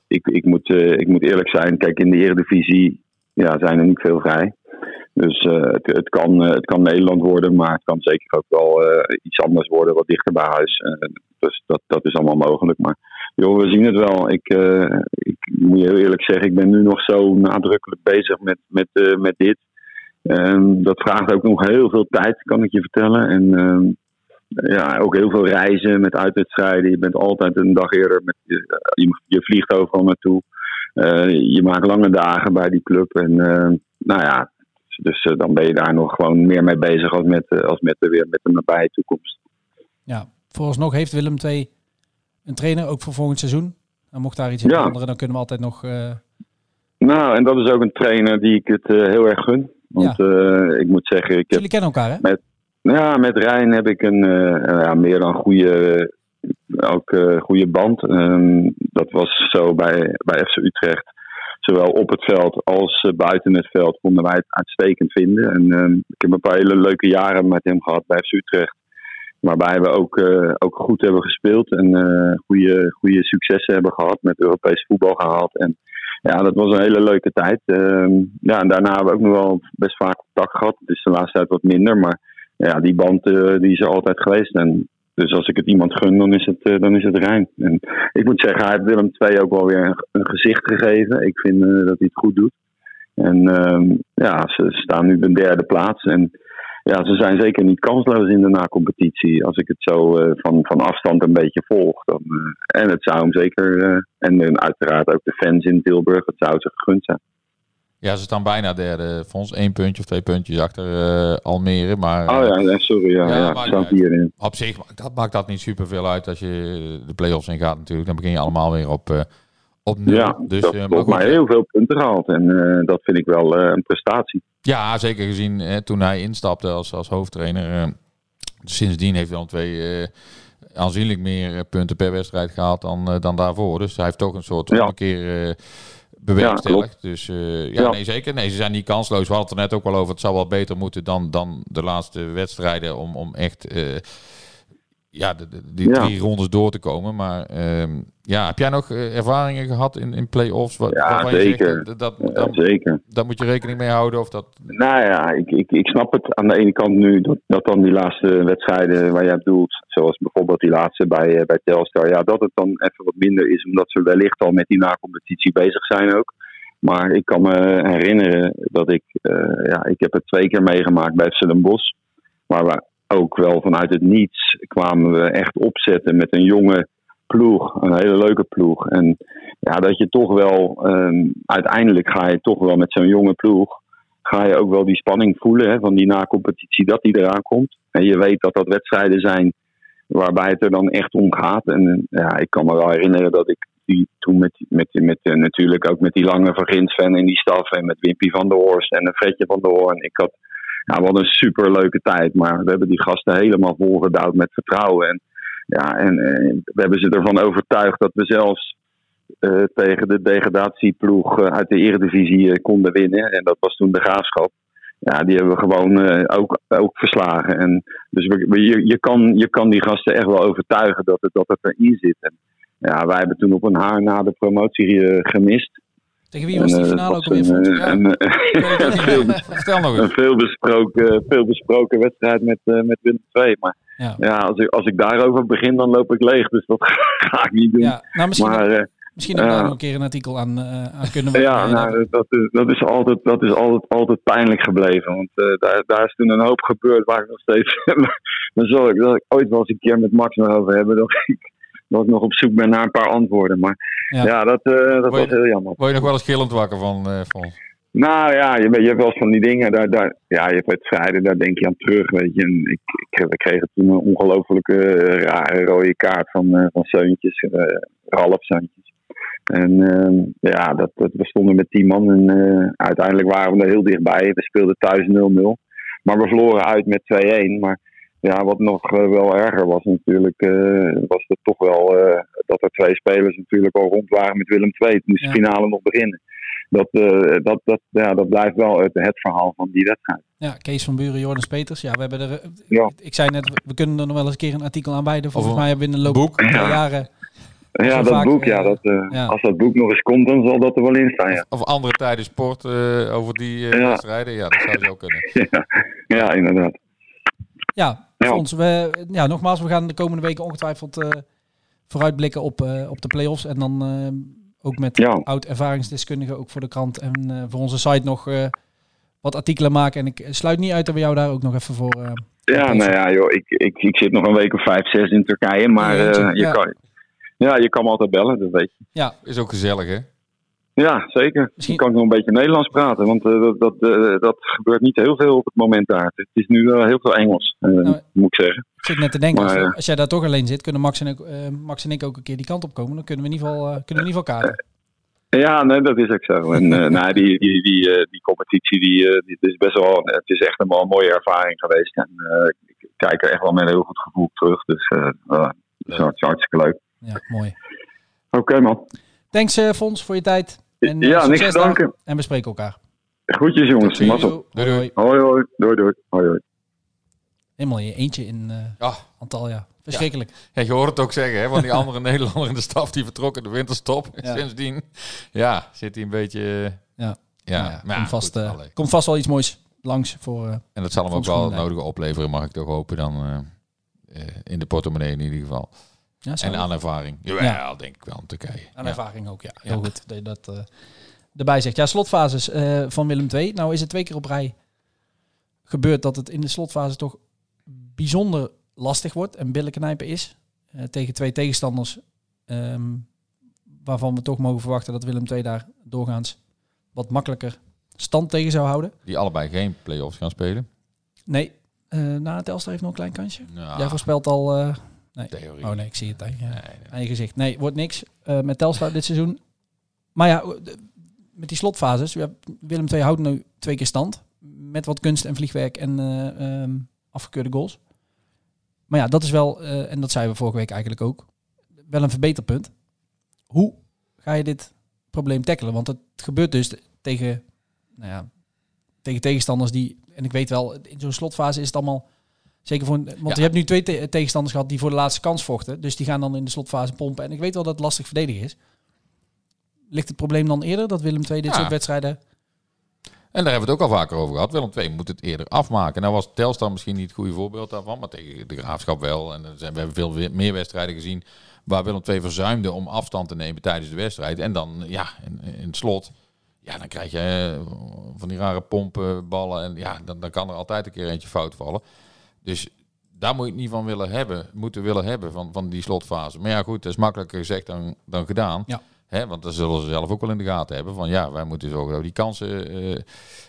ik, ik, moet, uh, ik moet eerlijk zijn. Kijk, in de Eredivisie ja, zijn er niet veel vrij. Dus uh, het, kan, het kan Nederland worden, maar het kan zeker ook wel iets anders worden, wat dichter bij huis. dus dat, dat is allemaal mogelijk. Maar joh, we zien het wel. Ik, ik moet je heel eerlijk zeggen, ik ben nu nog zo nadrukkelijk bezig met, met, met dit. Um, dat vraagt ook nog heel veel tijd, kan ik je vertellen. En um, ja, ook heel veel reizen met uitwedstrijden. Je bent altijd een dag eerder, met, je, je vliegt overal naartoe. Uh, je maakt lange dagen bij die club. En uh, nou ja, dus uh, dan ben je daar nog gewoon meer mee bezig als met, als met, weer met de nabije toekomst. Ja, vooralsnog heeft Willem II een trainer ook voor volgend seizoen. En mocht daar iets in veranderen, dan kunnen we altijd nog... Nou, en dat is ook een trainer die ik het heel erg gun. Want ja. uh, ik moet zeggen... Ik Jullie kennen elkaar, hè? Met, ja, met Rijn heb ik een uh, ja, meer dan goede, ook, uh, goede band. Um, dat was zo bij, bij FC Utrecht. Zowel op het veld als buiten het veld konden wij het uitstekend vinden. En um, ik heb een paar hele leuke jaren met hem gehad bij FC Utrecht. Waarbij we ook, ook goed hebben gespeeld en goede, goede successen hebben gehad. Met Europees voetbal gehaald. En ja, dat was een hele leuke tijd. Uh, ja, en daarna hebben we ook nog wel best vaak contact gehad. Het is de laatste tijd wat minder, maar ja, die band uh, die is er altijd geweest. En dus als ik het iemand gun, dan is het, dan is het Rijn. En ik moet zeggen, hij heeft Willem II ook wel weer een, een gezicht gegeven. Ik vind dat hij het goed doet. En ehm, ja, ze staan nu op een derde plaats. En ja, ze zijn zeker niet kansloos in de na-competitie. Als ik het zo uh, van, van afstand een beetje volg. Dan, uh, en het zou hem zeker, uh, en, uiteraard ook de fans in Tilburg, het zou ze gegund zijn. Ja, ze staan bijna derde. Volgens één puntje of twee puntjes achter Almere. Maar, oh ja, sorry. Ja, ja, ja staat hierin. Op zich dat maakt dat niet super veel uit als je de play-offs in gaat natuurlijk. Dan begin je allemaal weer op, op nul. Ja, dus, dat, uh, maar, heel veel punten gehaald. En uh, dat vind ik wel uh, een prestatie. Ja, zeker gezien uh, toen hij instapte als, als hoofdtrainer. sindsdien heeft hij al twee aanzienlijk meer punten per wedstrijd gehaald dan, dan daarvoor. Dus hij heeft toch een soort ja. een keer dus uh, ja, Ja. nee zeker. Nee, ze zijn niet kansloos. We hadden het er net ook wel over. Het zou wel beter moeten dan, dan de laatste wedstrijden om, om echt eh, ja, de, de- die Ja. drie rondes door te komen. Maar ehm, ja, heb jij nog eh, ervaringen gehad in, in play-offs? Wat, Ja, zegt, zeker. dat, dat, Ja, zeker. daar moet je rekening mee houden? Of dat, Nou ja, ik, ik, ik snap het aan de ene kant nu dat, dat dan die laatste wedstrijden waar jij bedoelt, zoals bijvoorbeeld die laatste bij, eh, bij Telstar, ja, dat het dan even wat minder is, omdat ze wellicht al met die nacompetitie bezig zijn ook. Maar ik kan me herinneren dat ik, eh, ja, ik heb het twee keer meegemaakt bij FC Den Bosch, waar we ook wel vanuit het niets kwamen we echt opzetten met een jonge ploeg, een hele leuke ploeg. En ja, dat je toch wel, ehm, uiteindelijk ga je toch wel met zo'n jonge ploeg, ga je ook wel die spanning voelen hè, van die na-competitie dat die eraan komt. En je weet dat dat wedstrijden zijn waarbij het er dan echt om gaat. En eh, ja, ik kan me wel herinneren dat ik die toen met, met, met, eh, natuurlijk ook met die lange van Ginsven in die staf en met Wimpy van der Horst en Fredje van der Hoorn. Ik had ja, wat een super leuke tijd. Maar we hebben die gasten helemaal volgedouwd met vertrouwen. En, ja, en eh, we hebben ze ervan overtuigd dat we zelfs eh, tegen de degradatieploeg eh, uit de Eredivisie konden winnen. En dat was toen de graafschap. Ja, die hebben we gewoon ook, ook verslagen. En dus je, je, kan, je kan die gasten echt wel overtuigen dat het, dat het erin zit. En, ja, wij hebben toen op een haar na de promotie gemist. Tegen wie was die eh, finale het ook alweer? vond? een, Ja. eh, een, een veel, vertel nog een eens. veel, besproken, veel besproken wedstrijd met, eh, met Willem II. Maar Ja. ja, als, ik, als ik daarover begin, dan loop ik leeg. Dus dat (laughs) ga ik niet doen. Ja, nou, misschien, maar eh, misschien daar nog een keer een artikel aan, eh, aan kunnen we- ja, eh, nou, dat, is, dat is, altijd, dat is altijd, altijd pijnlijk gebleven. Want eh, daar, daar is toen een hoop gebeurd waar ik nog steeds. maar zal ik, dat ik ooit wel eens een keer met Max nog over hebben. (laughs) Dat ik, dat ik nog op zoek ben naar een paar antwoorden. Maar Ja. ja, dat, eh, dat je- was heel jammer. Word je nog wel eens gillend wakker van, eh van Nou ja, je, je hebt wel eens van die dingen. Daar, daar, ja, je hebt wedstrijden, daar denk je aan terug. Weet je. En ik, ik, we kregen toen een ongelofelijke eh, rare rode kaart van, van Seuntjes, eh Ralf Seuntjes. En eh, ja, dat, dat, we stonden met 10 man en uiteindelijk waren we er heel dichtbij. We speelden thuis 0-0. Maar we verloren uit met 2-1. Maar ja, wat nog eh, wel erger was natuurlijk, eh, was het toch wel eh, dat er twee spelers natuurlijk al rond waren met Willem II. Toen moest de Ja. finale nog beginnen dat, eh, dat, dat, ja, dat blijft wel het, het verhaal van die wedstrijd. Ja, Kees van Buren, Jordan Peters. Ja, we hebben er. Ja. Ik zei net, we- kunnen er nog wel eens een keer een artikel aan wijden. Volgens mij hebben we in de loop boek. van Ja. jaren. Ja, dat vaak, boek, ja, dat, eh, ja. als dat boek nog eens komt, dan zal dat er wel in staan. Ja, of andere tijden sport over die eh, Ja. wedstrijden? Ja, dat zou zo kunnen. (laughs) ja, ja inderdaad. Ja, Ja. Fons, we, ja, nogmaals, we gaan de komende weken ongetwijfeld eh, vooruitblikken op, eh, op de play-offs. En dan eh, ook met Ja. oud ervaringsdeskundigen, ook voor de krant en eh, voor onze site nog eh, wat artikelen maken. En ik sluit niet uit dat we jou daar ook nog even voor... eh, Ja, nou ja, joh, ik, ik, ik zit nog een week of vijf, zes in Turkije, maar eh, je, ja. kan, ja, je kan me altijd bellen, dat weet je. Ja, Is ook gezellig, hè? Ja, zeker. Misschien- kan ik nog een beetje Nederlands praten, want eh, dat, dat, eh, dat gebeurt niet heel veel op het moment daar. Het is nu wel heel veel Engels, eh, Nou, moet ik zeggen. ik zit net te denken, als, Maar, we- als jij daar toch alleen zit, kunnen Max en, ik, Max en ik ook een keer die kant op komen. Dan kunnen we in ieder geval, kunnen we in ieder geval kaarten. Ja, nee, dat is ook zo. En (laughs) nou, die, die, die, die competitie, die, is best wel, het is echt een, een mooie ervaring geweest. En ik kijk er echt wel met een heel goed gevoel terug. Dus dat is hart- hartstikke leuk. Ja, mooi. Oké man. Thanks Fons voor je tijd. En, eh, ja, niks te danken. En we spreken elkaar. Groetjes jongens. Mazzel. Doei, doei. Hoi hoi. Doei doei. Hoi hoi. Helemaal in je eentje in eh Ah, Antalya. Verschrikkelijk. ja, je hoort het ook zeggen, hè? Van die andere (laughs) Nederlander in de staf die vertrokken de winterstop. Ja. (laughs) Sindsdien, ja, zit hij een beetje... Ja. Ja, Nou ja, maar ja, komt, vast, goed, eh, komt vast wel iets moois langs voor... eh, En dat zal hem ook wel het nodige opleveren, mag ik toch hopen, dan eh, eh, in de portemonnee in ieder geval. Ja, En aan ervaring. Ja, Ja. denk ik wel, in Turkije. Aan Ja. ervaring ook, ja. Heel goed dat je dat eh, erbij zegt. Ja, slotfases eh, van Willem II. Nou is het twee keer op rij gebeurd dat het in de slotfase toch bijzonder lastig wordt en billen knijpen is. eh, tegen twee tegenstanders ehm, waarvan we toch mogen verwachten dat Willem II daar doorgaans wat makkelijker stand tegen zou houden. Die allebei geen play-offs gaan spelen. Nee, eh na Telstar heeft nog een klein kansje. Nou, Jij voorspelt al... eh, theorie. oh nee, ik zie het aan je, Nee, nee. aan je gezicht. Nee, wordt niks eh, met Telstar dit seizoen. Maar ja, met die slotfases. Willem II houdt nu twee keer stand. Met wat kunst en vliegwerk en eh, ehm, afgekeurde goals. Maar ja, dat is wel, eh, en dat zeiden we vorige week eigenlijk ook, wel een verbeterpunt. Hoe ga je dit probleem tackelen. Want het gebeurt dus tegen, nou ja, tegen tegenstanders die... En ik weet wel, in zo'n slotfase is het allemaal... Zeker voor... Want Ja. je hebt nu twee te- tegenstanders gehad die voor de laatste kans vochten. Dus die gaan dan in de slotfase pompen. En ik weet wel dat het lastig verdedigen is. Ligt het probleem dan eerder dat Willem II dit Ja. soort wedstrijden... En daar hebben we het ook al vaker over gehad. Willem II moet het eerder afmaken. Nou was Telstar misschien niet het goede voorbeeld daarvan, maar tegen de Graafschap wel. En we hebben veel meer wedstrijden gezien waar Willem II verzuimde om afstand te nemen tijdens de wedstrijd. En dan, ja, in, in het slot, ja, dan krijg je eh, van die rare pompen, ballen. En ja, dan, dan kan er altijd een keer eentje fout vallen. Dus daar moet je het niet van willen hebben, moeten willen hebben van, van die slotfase. Maar ja, goed, dat is makkelijker gezegd dan, dan gedaan. Ja. Hè, want dat zullen ze zelf ook wel in de gaten hebben. Van ja, wij moeten zorgen dat we die kansen eh,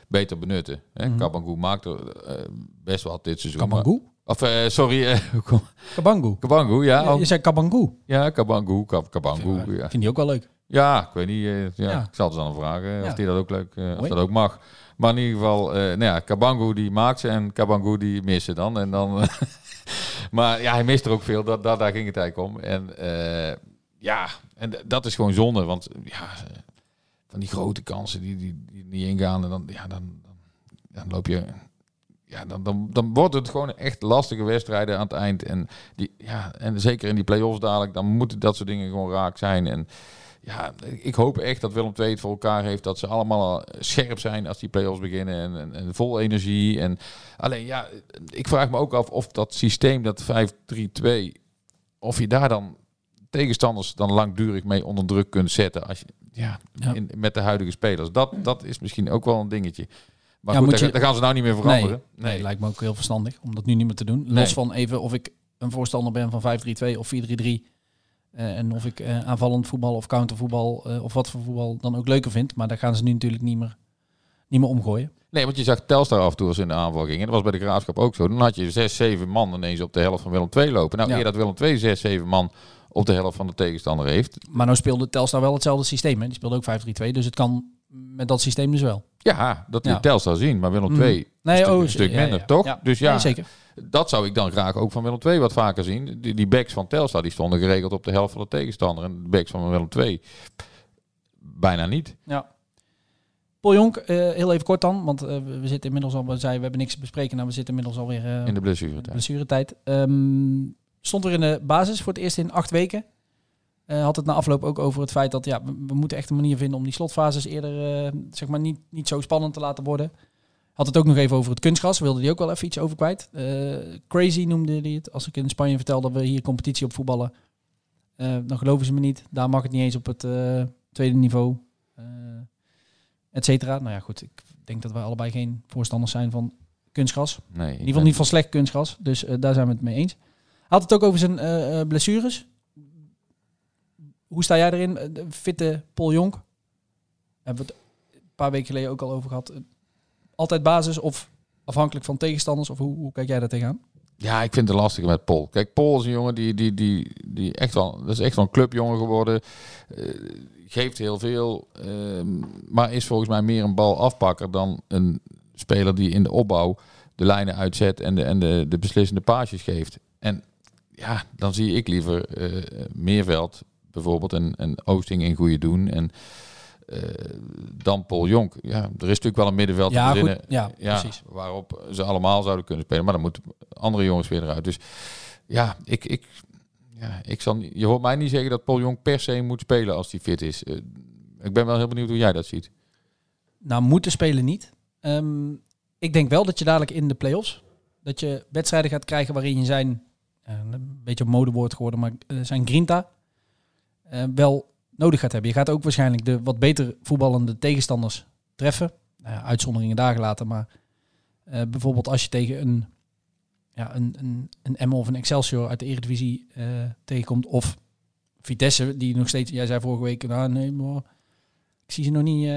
beter benutten. Hè? Mhm. Kabangu maakt er eh, best wel dit seizoen. maar- Kabangu? Of eh, sorry, (laughs) Kabangu. Kabangu, ja. Ja, je zei Kabangu. ja, Kabangu, Kab- Kabangu. Ik Ja. vind die ook wel leuk. ja, ik weet niet. ja, Ja. Ik zal het dan vragen of die dat ook leuk, of dat ook mag. Maar in ieder geval, eh nou ja, Kabangu die maakt ze en Kabangu die missen dan. En dan (laughs) maar ja, hij mist er ook veel. Dat, dat, daar ging het eigenlijk om. En eh, ja, en dat is gewoon zonde. Want ja, van die grote kansen die, die, niet ingaan. Dan, ja, dan, dan, dan loop je... Ja, dan, dan, dan wordt het gewoon echt lastige wedstrijden aan het eind. En, die, ja, en zeker in die play-offs dadelijk, dan moeten dat soort dingen gewoon raak zijn. En ja, ik hoop echt dat Willem II het voor elkaar heeft. Dat ze allemaal scherp zijn als die play-offs beginnen. En, en, en vol energie. En alleen ja, ik vraag me ook af of dat systeem, dat 5-3-2, of je daar dan tegenstanders dan langdurig mee onder druk kunt zetten. Als je, ja, Ja. In, met de huidige spelers. Dat, dat is misschien ook wel een dingetje. Maar Ja, goed, daar, je- daar gaan ze nou niet meer veranderen. Nee, nee, lijkt me ook heel verstandig om dat nu niet meer te doen. Nee. Los van even of ik een voorstander ben van 5-3-2 of 4-3-3. Eh, en of ik eh, aanvallend voetbal of countervoetbal eh, of wat voor voetbal dan ook leuker vind. Maar daar gaan ze nu natuurlijk niet meer, niet meer omgooien. Nee, want je zag Telstar af en toe als ze in de aanval gingen. Dat was bij de Graafschap ook zo. Dan had je zes, zeven man ineens op de helft van Willem II lopen. Nou, Ja. eer dat Willem II zes, zeven man op de helft van de tegenstander heeft. Maar nou speelde Telstar wel hetzelfde systeem. Hè? Die speelde ook 5-3-2. Dus het kan met dat systeem dus wel. Ja, dat Ja. liet Telstar zien. Maar Willem Mhm. II Nee, een stuk, oh, een stuk ja, minder, ja. toch? Ja. Dus ja, zeker. dat zou ik dan graag ook van Willem II wat vaker zien. Die, die backs van Telstar die stonden geregeld op de helft van de tegenstander. En de backs van Willem II bijna niet. Ja. Paul Jonk, eh, heel even kort dan. Want eh, we zitten inmiddels al, we zeiden we hebben niks te bespreken. Nou, we zitten inmiddels alweer eh In de blessuretijd. blessuretijd. Ehm stond er in de basis voor het eerst in acht weken. Eh, had het na afloop ook over het feit dat ja, we, we moeten echt een manier vinden om die slotfases eerder eh, zeg maar niet, niet zo spannend te laten worden. Had het ook nog even over het kunstgras. Wilde die ook wel even iets over kwijt. Eh, crazy noemde hij het. Als ik in Spanje vertel dat we hier competitie op voetballen. dan geloven ze me niet. Daar mag het niet eens op het tweede niveau. et cetera. Nou ja, goed. Ik denk dat wij allebei geen voorstanders zijn van kunstgras. Nee, In ieder geval niet van slecht kunstgras. Dus daar zijn we het mee eens. Had het ook over zijn eh, eh, blessures. Hoe sta jij erin? Eh, de Fitte Paul Jonk. Hebben we het een paar weken geleden ook al over gehad. Eh, Altijd basis of afhankelijk van tegenstanders? Of hoe, hoe kijk jij daar tegenaan? Ja, ik vind het lastig met Paul. Kijk, Paul is een jongen die, die, die, die echt wel, dat is echt wel een clubjongen geworden. Eh, geeft heel veel, ehm, maar is volgens mij meer een balafpakker dan een speler die in de opbouw de lijnen uitzet en de, en de, de beslissende paasjes geeft. En ja, dan zie ik liever eh, Meerveld bijvoorbeeld en, en Oosting in goede doen. En eh, dan Paul Jonk. Ja, er is natuurlijk wel een middenveld te Ja, verzinnen. goed. Ja, precies. Waarop ze allemaal zouden kunnen spelen. Maar dan moeten andere jongens weer eruit. Dus ja, ik, ik, ja, ik zal, je hoort mij niet zeggen dat Paul Jong per se moet spelen als hij fit is. Eh, ik ben wel heel benieuwd hoe jij dat ziet. Nou, moeten spelen niet. Ehm, ik denk wel dat je dadelijk in de play-offs... dat je wedstrijden gaat krijgen waarin je zijn... eh, een beetje een modewoord geworden, maar eh, zijn grinta... eh, wel nodig gaat hebben. Je gaat ook waarschijnlijk de wat beter voetballende tegenstanders treffen. Nou uitzonderingen daar gelaten, maar... bijvoorbeeld als je tegen een... Ja, een, een, een Emmen of een Excelsior uit de Eredivisie tegenkomt... of Vitesse, die nog steeds... Jij zei vorige week, nou maar... Ik zie ze nog niet...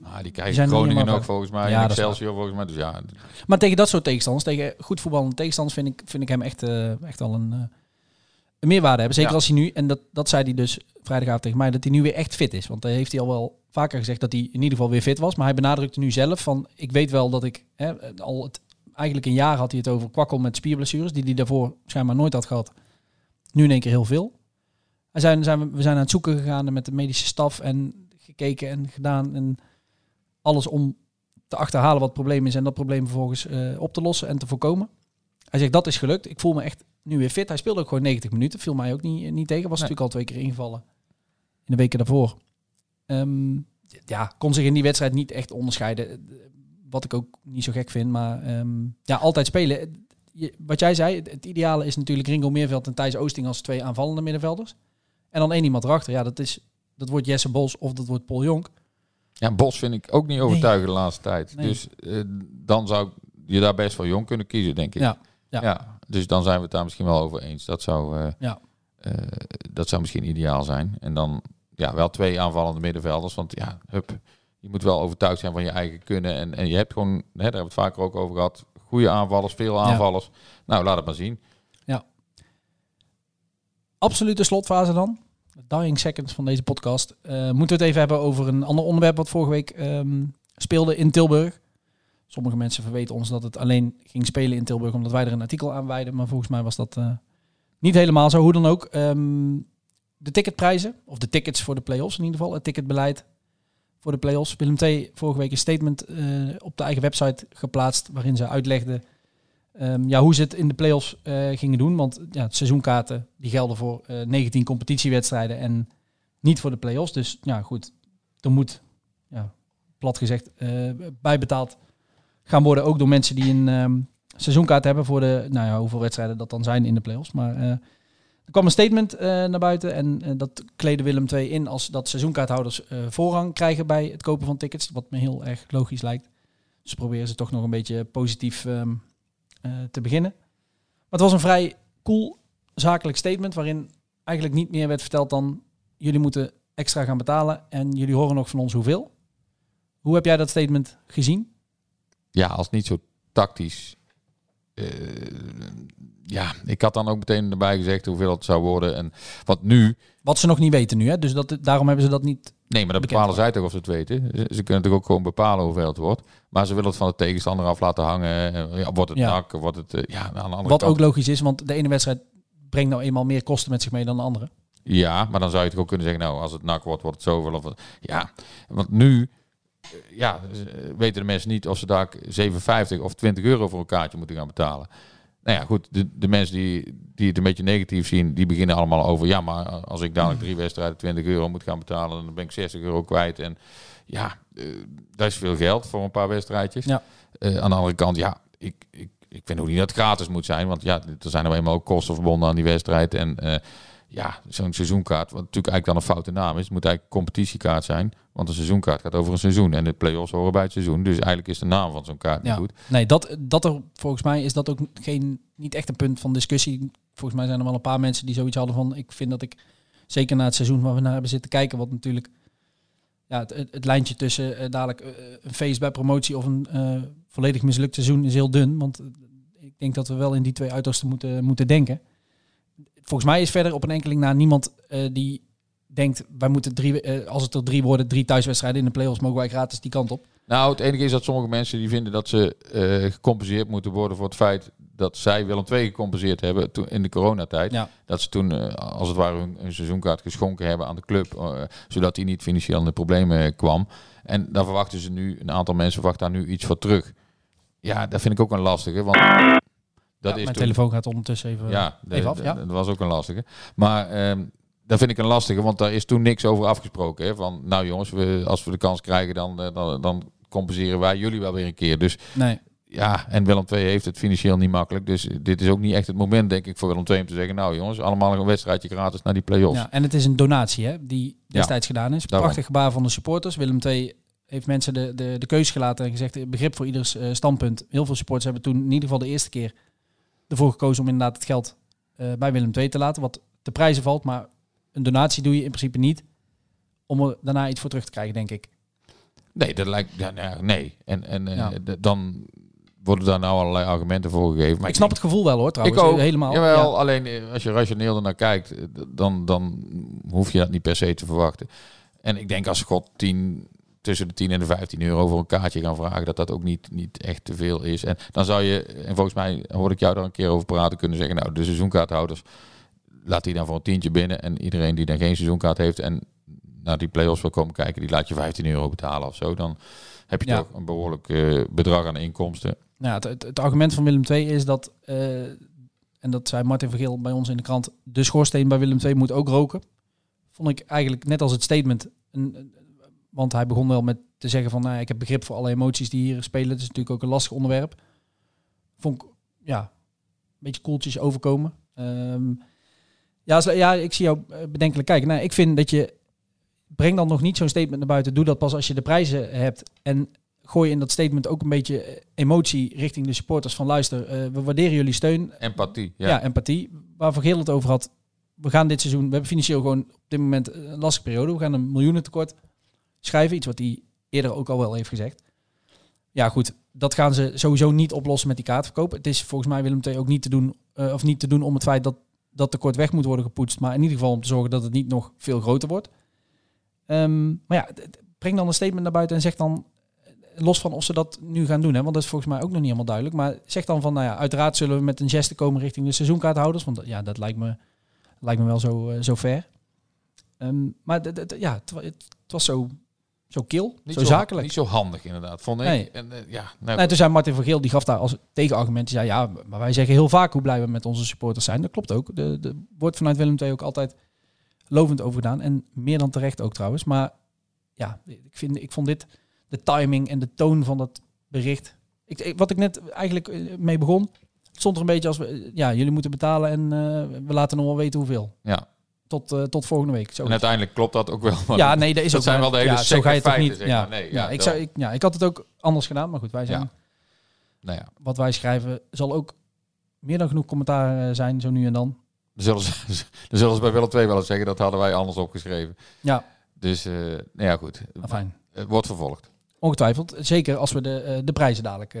Nou, die Die krijgen zijn niet Groningen ook volgens mij. Ja, en Excelsior volgens mij. Dus ja, Maar tegen dat soort tegenstanders, tegen goed voetballende tegenstanders, vind ik, vind ik hem echt, eh, echt al een, eh, een meerwaarde hebben. Zeker Ja. als hij nu, en dat, dat zei hij dus vrijdagavond tegen mij, dat hij nu weer echt fit is. Want hij heeft hij al wel vaker gezegd dat hij in ieder geval weer fit was. Maar hij benadrukte nu zelf van, ik weet wel dat ik, hè, al het, eigenlijk een jaar had hij het over kwakkel met spierblessures, die hij daarvoor schijnbaar nooit had gehad. Nu in één keer heel veel. Zijn we, we zijn aan het zoeken gegaan met de medische staf en gekeken en gedaan. En alles om te achterhalen wat het probleem is en dat probleem vervolgens eh, op te lossen en te voorkomen. Hij zegt dat is gelukt. Ik voel me echt nu weer fit. Hij speelde ook gewoon 90 minuten. Viel mij ook niet, niet tegen. Was Nee. natuurlijk al twee keer ingevallen in de weken daarvoor. Ehm, ja, kon zich in die wedstrijd niet echt onderscheiden. Wat ik ook niet zo gek vind. Maar ehm, ja, altijd spelen. Je- wat jij zei, het, het ideale is natuurlijk Ringo Meerveld en Thijs Oosting als twee aanvallende middenvelders. En dan één iemand erachter. Ja, dat, is, dat wordt Jesse Bos of dat wordt Paul Jonk. Ja, Bos vind ik ook niet overtuigend de laatste tijd. Nee. Dus eh, dan zou je daar best wel jong kunnen kiezen, denk ik. Ja, ja. dus dan zijn we het daar misschien wel over eens. Dat zou, eh, Ja. eh, dat zou misschien ideaal zijn. En dan ja, wel twee aanvallende middenvelders. Want ja, hup, je moet wel overtuigd zijn van je eigen kunnen. En, en je hebt gewoon, hè, daar hebben we het vaker ook over gehad, goede aanvallers, veel aanvallers. Nou, laat het maar zien. absolute slotfase dan. Dying seconds van deze podcast. Eh, moeten we het even hebben over een ander onderwerp wat vorige week ehm, speelde in Tilburg. Sommige mensen verweten ons dat het alleen ging spelen in Tilburg omdat wij er een artikel aan wijden. Maar volgens mij was dat eh, niet helemaal zo. Hoe dan ook. ehm, de ticketprijzen, of de tickets voor de play-offs in ieder geval. Het ticketbeleid voor de play-offs. Willem II vorige week een statement eh, op de eigen website geplaatst waarin ze uitlegden Ehm, ja, hoe ze het in de play-offs eh, gingen doen. Want ja, het seizoenkaarten die gelden voor eh 19 competitiewedstrijden en niet voor de play-offs. Dus ja, goed, er moet, ja, plat gezegd, eh, bijbetaald gaan worden. Ook door mensen die een ehm, seizoenkaart hebben voor de, nou ja, hoeveel wedstrijden dat dan zijn in de play-offs. Maar eh, er kwam een statement eh, naar buiten en eh, dat kleden Willem II in als dat seizoenkaarthouders eh, voorrang krijgen bij het kopen van tickets. Wat me heel erg logisch lijkt. Dus proberen ze toch nog een beetje positief ehm, eh, te beginnen. Maar het was een vrij cool zakelijk statement waarin eigenlijk niet meer werd verteld dan jullie moeten extra gaan betalen en jullie horen nog van ons hoeveel. Hoe heb jij dat statement gezien? Ja, als niet zo tactisch. eh, ja, ik had dan ook meteen erbij gezegd hoeveel het zou worden. En wat nu, Wat ze nog niet weten nu, hè? dus dat, daarom hebben ze dat niet. Nee, maar dat bepalen zij toch of ze het weten. Ze, ze kunnen natuurlijk ook gewoon bepalen hoeveel het wordt. Maar ze willen het van de tegenstander af laten hangen. Eh, Ja, wordt het Ja. nak, wordt het... eh, ja, aan de andere Wat kant. ook logisch is, want de ene wedstrijd brengt nou eenmaal meer kosten met zich mee dan de andere. Ja, maar dan zou je toch ook kunnen zeggen, nou, als het nak wordt, wordt het zoveel. Of, wat- ja, want nu eh, ja, weten de mensen niet of ze daar 7,50 of 20 euro voor een kaartje moeten gaan betalen. Nou ja, goed, de, de mensen die, die het een beetje negatief zien, die beginnen allemaal over, ja, maar als ik dadelijk drie wedstrijden 20 euro moet gaan betalen, dan ben ik 60 euro kwijt. En ja, eh, dat is veel geld voor een paar wedstrijdjes. Ja. Eh, aan de andere kant, ja, ik, ik, ik vind ook niet dat het gratis moet zijn, want ja, er zijn nou eenmaal ook kosten verbonden aan die wedstrijd. En eh, ja, zo'n seizoenkaart, wat natuurlijk eigenlijk dan een foute naam is, het moet eigenlijk een competitiekaart zijn, want een seizoenkaart gaat over een seizoen en de play-offs horen bij het seizoen. Dus eigenlijk is de naam van zo'n kaart niet goed. Nee, dat, dat er volgens mij is dat ook geen, niet echt een punt van discussie. Volgens mij zijn er wel een paar mensen die zoiets hadden van. Ik vind dat ik zeker na het seizoen waar we naar hebben zitten kijken, wat natuurlijk ja, het, het, het lijntje tussen eh, dadelijk eh, een feest bij promotie of een eh, volledig mislukt seizoen is heel dun. Want ik denk dat we wel in die twee uitersten moeten, moeten denken. Volgens mij is verder op een enkeling na niemand eh, die denkt, wij moeten drie, eh, als het er drie worden, drie thuiswedstrijden in de play-offs, mogen wij gratis die kant op. Nou, het enige is dat sommige mensen die vinden dat ze eh, gecompenseerd moeten worden voor het feit dat zij Willem II gecompenseerd hebben toen in de coronatijd. Ja. Dat ze toen, als het ware, hun, hun seizoenkaart geschonken hebben aan de club, zodat die niet financieel in de problemen kwam. En daar verwachten ze nu, een aantal mensen verwachten daar nu iets voor terug. Ja, dat vind ik ook een lastige, want dat Ja, is mijn toen- telefoon gaat ondertussen even, ja, de- even af. Ja. dat was ook een lastige. Maar ehm dat vind ik een lastige, want daar is toen niks over afgesproken. Hè? Van, nou jongens, we, als we de kans krijgen, dan, eh, dan, dan compenseren wij jullie wel weer een keer. Dus Nee. ja, en Willem II heeft het financieel niet makkelijk. Dus dit is ook niet echt het moment, denk ik, voor Willem II om te zeggen... nou jongens, allemaal een wedstrijdje gratis naar die play-offs. Ja, en het is een donatie hè, die destijds gedaan is. daarom. Prachtig gebaar van de supporters. Willem II heeft mensen de, de, de keuze gelaten en gezegd, begrip voor ieders eh, standpunt. Heel veel supporters hebben toen in ieder geval de eerste keer ervoor gekozen om inderdaad het geld eh, bij Willem II te laten. Wat te prijzen valt, maar een donatie doe je in principe niet om er daarna iets voor terug te krijgen, denk ik. Nee, dat lijkt... Ja, ja, nee. En, en eh, Ja. dan worden daar nou allerlei argumenten voor gegeven. Maar ik snap het gevoel wel hoor, trouwens. Ik ook. Helemaal. Jawel, Ja. alleen eh, als je rationeel ernaar kijkt, dan, dan hoef je dat niet per se te verwachten. En ik denk als God 10, tussen de 10 en de 15 euro voor een kaartje gaan vragen, dat dat ook niet, niet echt te veel is. En dan zou je, en volgens mij hoorde ik jou daar een keer over praten, kunnen zeggen, nou, de seizoenkaarthouders, laat die dan voor een tientje binnen. En iedereen die dan geen seizoenkaart heeft en naar die play-offs wil komen kijken, die laat je 15 euro betalen of zo. Dan heb je Ja. toch een behoorlijk eh, bedrag aan inkomsten. Nou, het, het, het argument van Willem II is dat, eh, en dat zei Martin Vergeel bij ons in de krant, de schoorsteen bij Willem II moet ook roken. Vond ik eigenlijk net als het statement, een- want hij begon wel met te zeggen van, nou, ik heb begrip voor alle emoties die hier spelen. Het is natuurlijk ook een lastig onderwerp. Vond ik, ja, een beetje koeltjes overkomen. Ehm, ja, ja, ik zie jou eh, bedenkelijk kijken. Nou, ik vind dat je, breng dan nog niet zo'n statement naar buiten. Doe dat pas als je de prijzen hebt. En gooi in dat statement ook een beetje eh, emotie richting de supporters van luister, eh, we waarderen jullie steun. Empathie. Ja, Ja. empathie. Waar Van Geel het over had. We gaan dit seizoen, we hebben financieel gewoon op dit moment een lastige periode. We gaan een miljoenentekort schrijven. Iets wat hij eerder ook al wel heeft gezegd. Ja, goed. Dat gaan ze sowieso niet oplossen met die kaartverkoop. Het is volgens mij Willem II ook niet te doen, eh, of niet te doen om het feit dat dat tekort weg moet worden gepoetst. Maar in ieder geval om te zorgen dat het niet nog veel groter wordt. Ehm, maar ja, breng dan een statement naar buiten en zeg dan, eh, los van of ze dat nu gaan doen, hè, want dat is volgens mij ook nog niet helemaal duidelijk. Maar zeg dan van, nou ja, uiteraard zullen we met een geste komen richting de seizoenkaarthouders. Want ja, dat lijkt me, lijkt me wel zo, eh, zo fair. Ehm, maar ja, het was zo, zo kil, Niet zo zakelijk. Niet zo handig inderdaad, vond ik. Nee. En, eh, ja, nou, Nee, toen zei Martin van Geel, die gaf daar als tegenargument. Die zei, ja, maar wij zeggen heel vaak hoe blij we met onze supporters zijn. Dat klopt ook. Er de, wordt vanuit Willem II ook altijd lovend over gedaan. En meer dan terecht ook trouwens. Maar ja, ik, vind, ik vond dit, de timing en de toon van dat bericht. Ik, ik- wat ik net eigenlijk eh, mee begon, het stond er een beetje als, we, eh, ja, jullie moeten betalen en we laten nog wel weten hoeveel. ja. Tot, eh, tot volgende week. Zo. En uiteindelijk klopt dat ook wel. Ja, nee, dat is dat ook zijn wel de hele ja, zo ga je niet. feiten, zeg ja. Nee, ja, ja, ik zou, ik, ja, ik had het ook anders gedaan, maar goed, wij zijn. Nou ja, wat wij schrijven zal ook meer dan genoeg commentaar eh, zijn, zo nu en dan. dan zullen ze, (laughs) dan zullen ze bij Willem II wel eens zeggen, dat hadden wij anders opgeschreven. Ja, Dus, eh nou ja goed, fijn. het wordt vervolgd. Ongetwijfeld. Zeker als we de, de prijzen dadelijk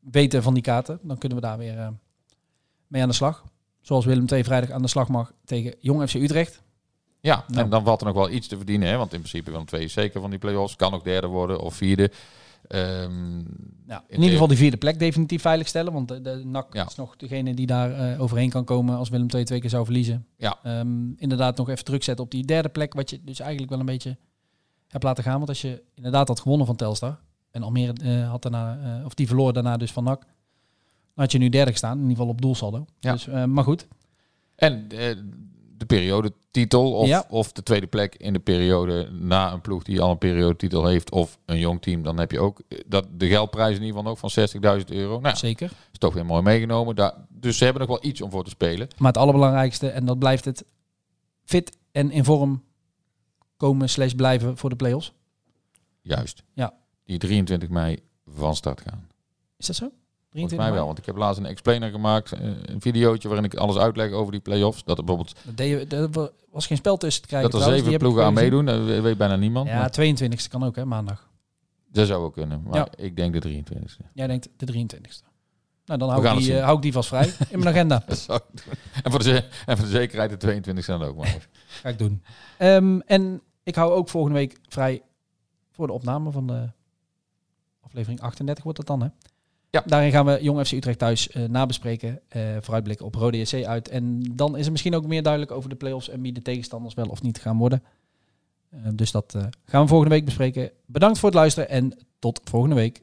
weten van die kaarten, dan kunnen we daar weer mee aan de slag. Zoals Willem II vrijdag aan de slag mag tegen Jong FC Utrecht. Ja, Nou. en dan valt er nog wel iets te verdienen. Hè? Want in principe Willem II is zeker van die play-offs. Kan ook derde worden of vierde. Ehm, Ja, in ieder geval die vierde plek definitief veiligstellen. Want de, de NAC Ja. is nog degene die daar eh, overheen kan komen als Willem II twee keer zou verliezen. Ja. Ehm, inderdaad nog even druk zetten op die derde plek. Wat je dus eigenlijk wel een beetje hebt laten gaan. Want als je inderdaad had gewonnen van Telstar. En Almere eh, had daarna, eh, of die verloor daarna dus van NAC. Had je nu derde gestaan. In ieder geval op doelsaldo. Ja. Dus, eh, maar goed. En eh, de periodetitel of, Ja. of de tweede plek in de periode na een ploeg die al een periodetitel heeft of een jong team, dan heb je ook eh, dat, de geldprijs in ieder geval ook van 60.000 euro. Nou, Zeker. is toch weer mooi meegenomen. Daar, dus ze hebben nog wel iets om voor te spelen. Maar het allerbelangrijkste, en dat blijft het fit en in vorm komen slash blijven voor de play-offs. Juist. Ja. Die 23 mei van start gaan. Is dat zo? Volgens 23 mij wel, want ik heb laatst een explainer gemaakt, eh, een videootje waarin ik alles uitleg over die play-offs. Dat er bijvoorbeeld Dat deed was geen spel tussen te krijgen. dat er trouwens. zeven ploegen aan meedoen, dat weet bijna niemand. Ja, maar 22e kan ook, hè, maandag. dat zou ook kunnen. Maar Ja. ik denk de 23e. Jij denkt de 23e. Nou, dan hou ik, die, eh, hou ik die vast vrij in mijn agenda. (laughs) Dat zou ik doen. En voor de, en voor de zekerheid de 22e dan ook maar. (laughs) Ga ik doen. Ehm, en ik hou ook volgende week vrij voor de opname van de aflevering 38 wordt dat dan, hè? Ja. Daarin gaan we Jong FC Utrecht thuis eh, nabespreken, eh vooruitblikken op Rode JC uit. En dan is er misschien ook meer duidelijk over de play-offs en wie de tegenstanders wel of niet gaan worden. Eh, dus dat eh, gaan we volgende week bespreken. Bedankt voor het luisteren en tot volgende week.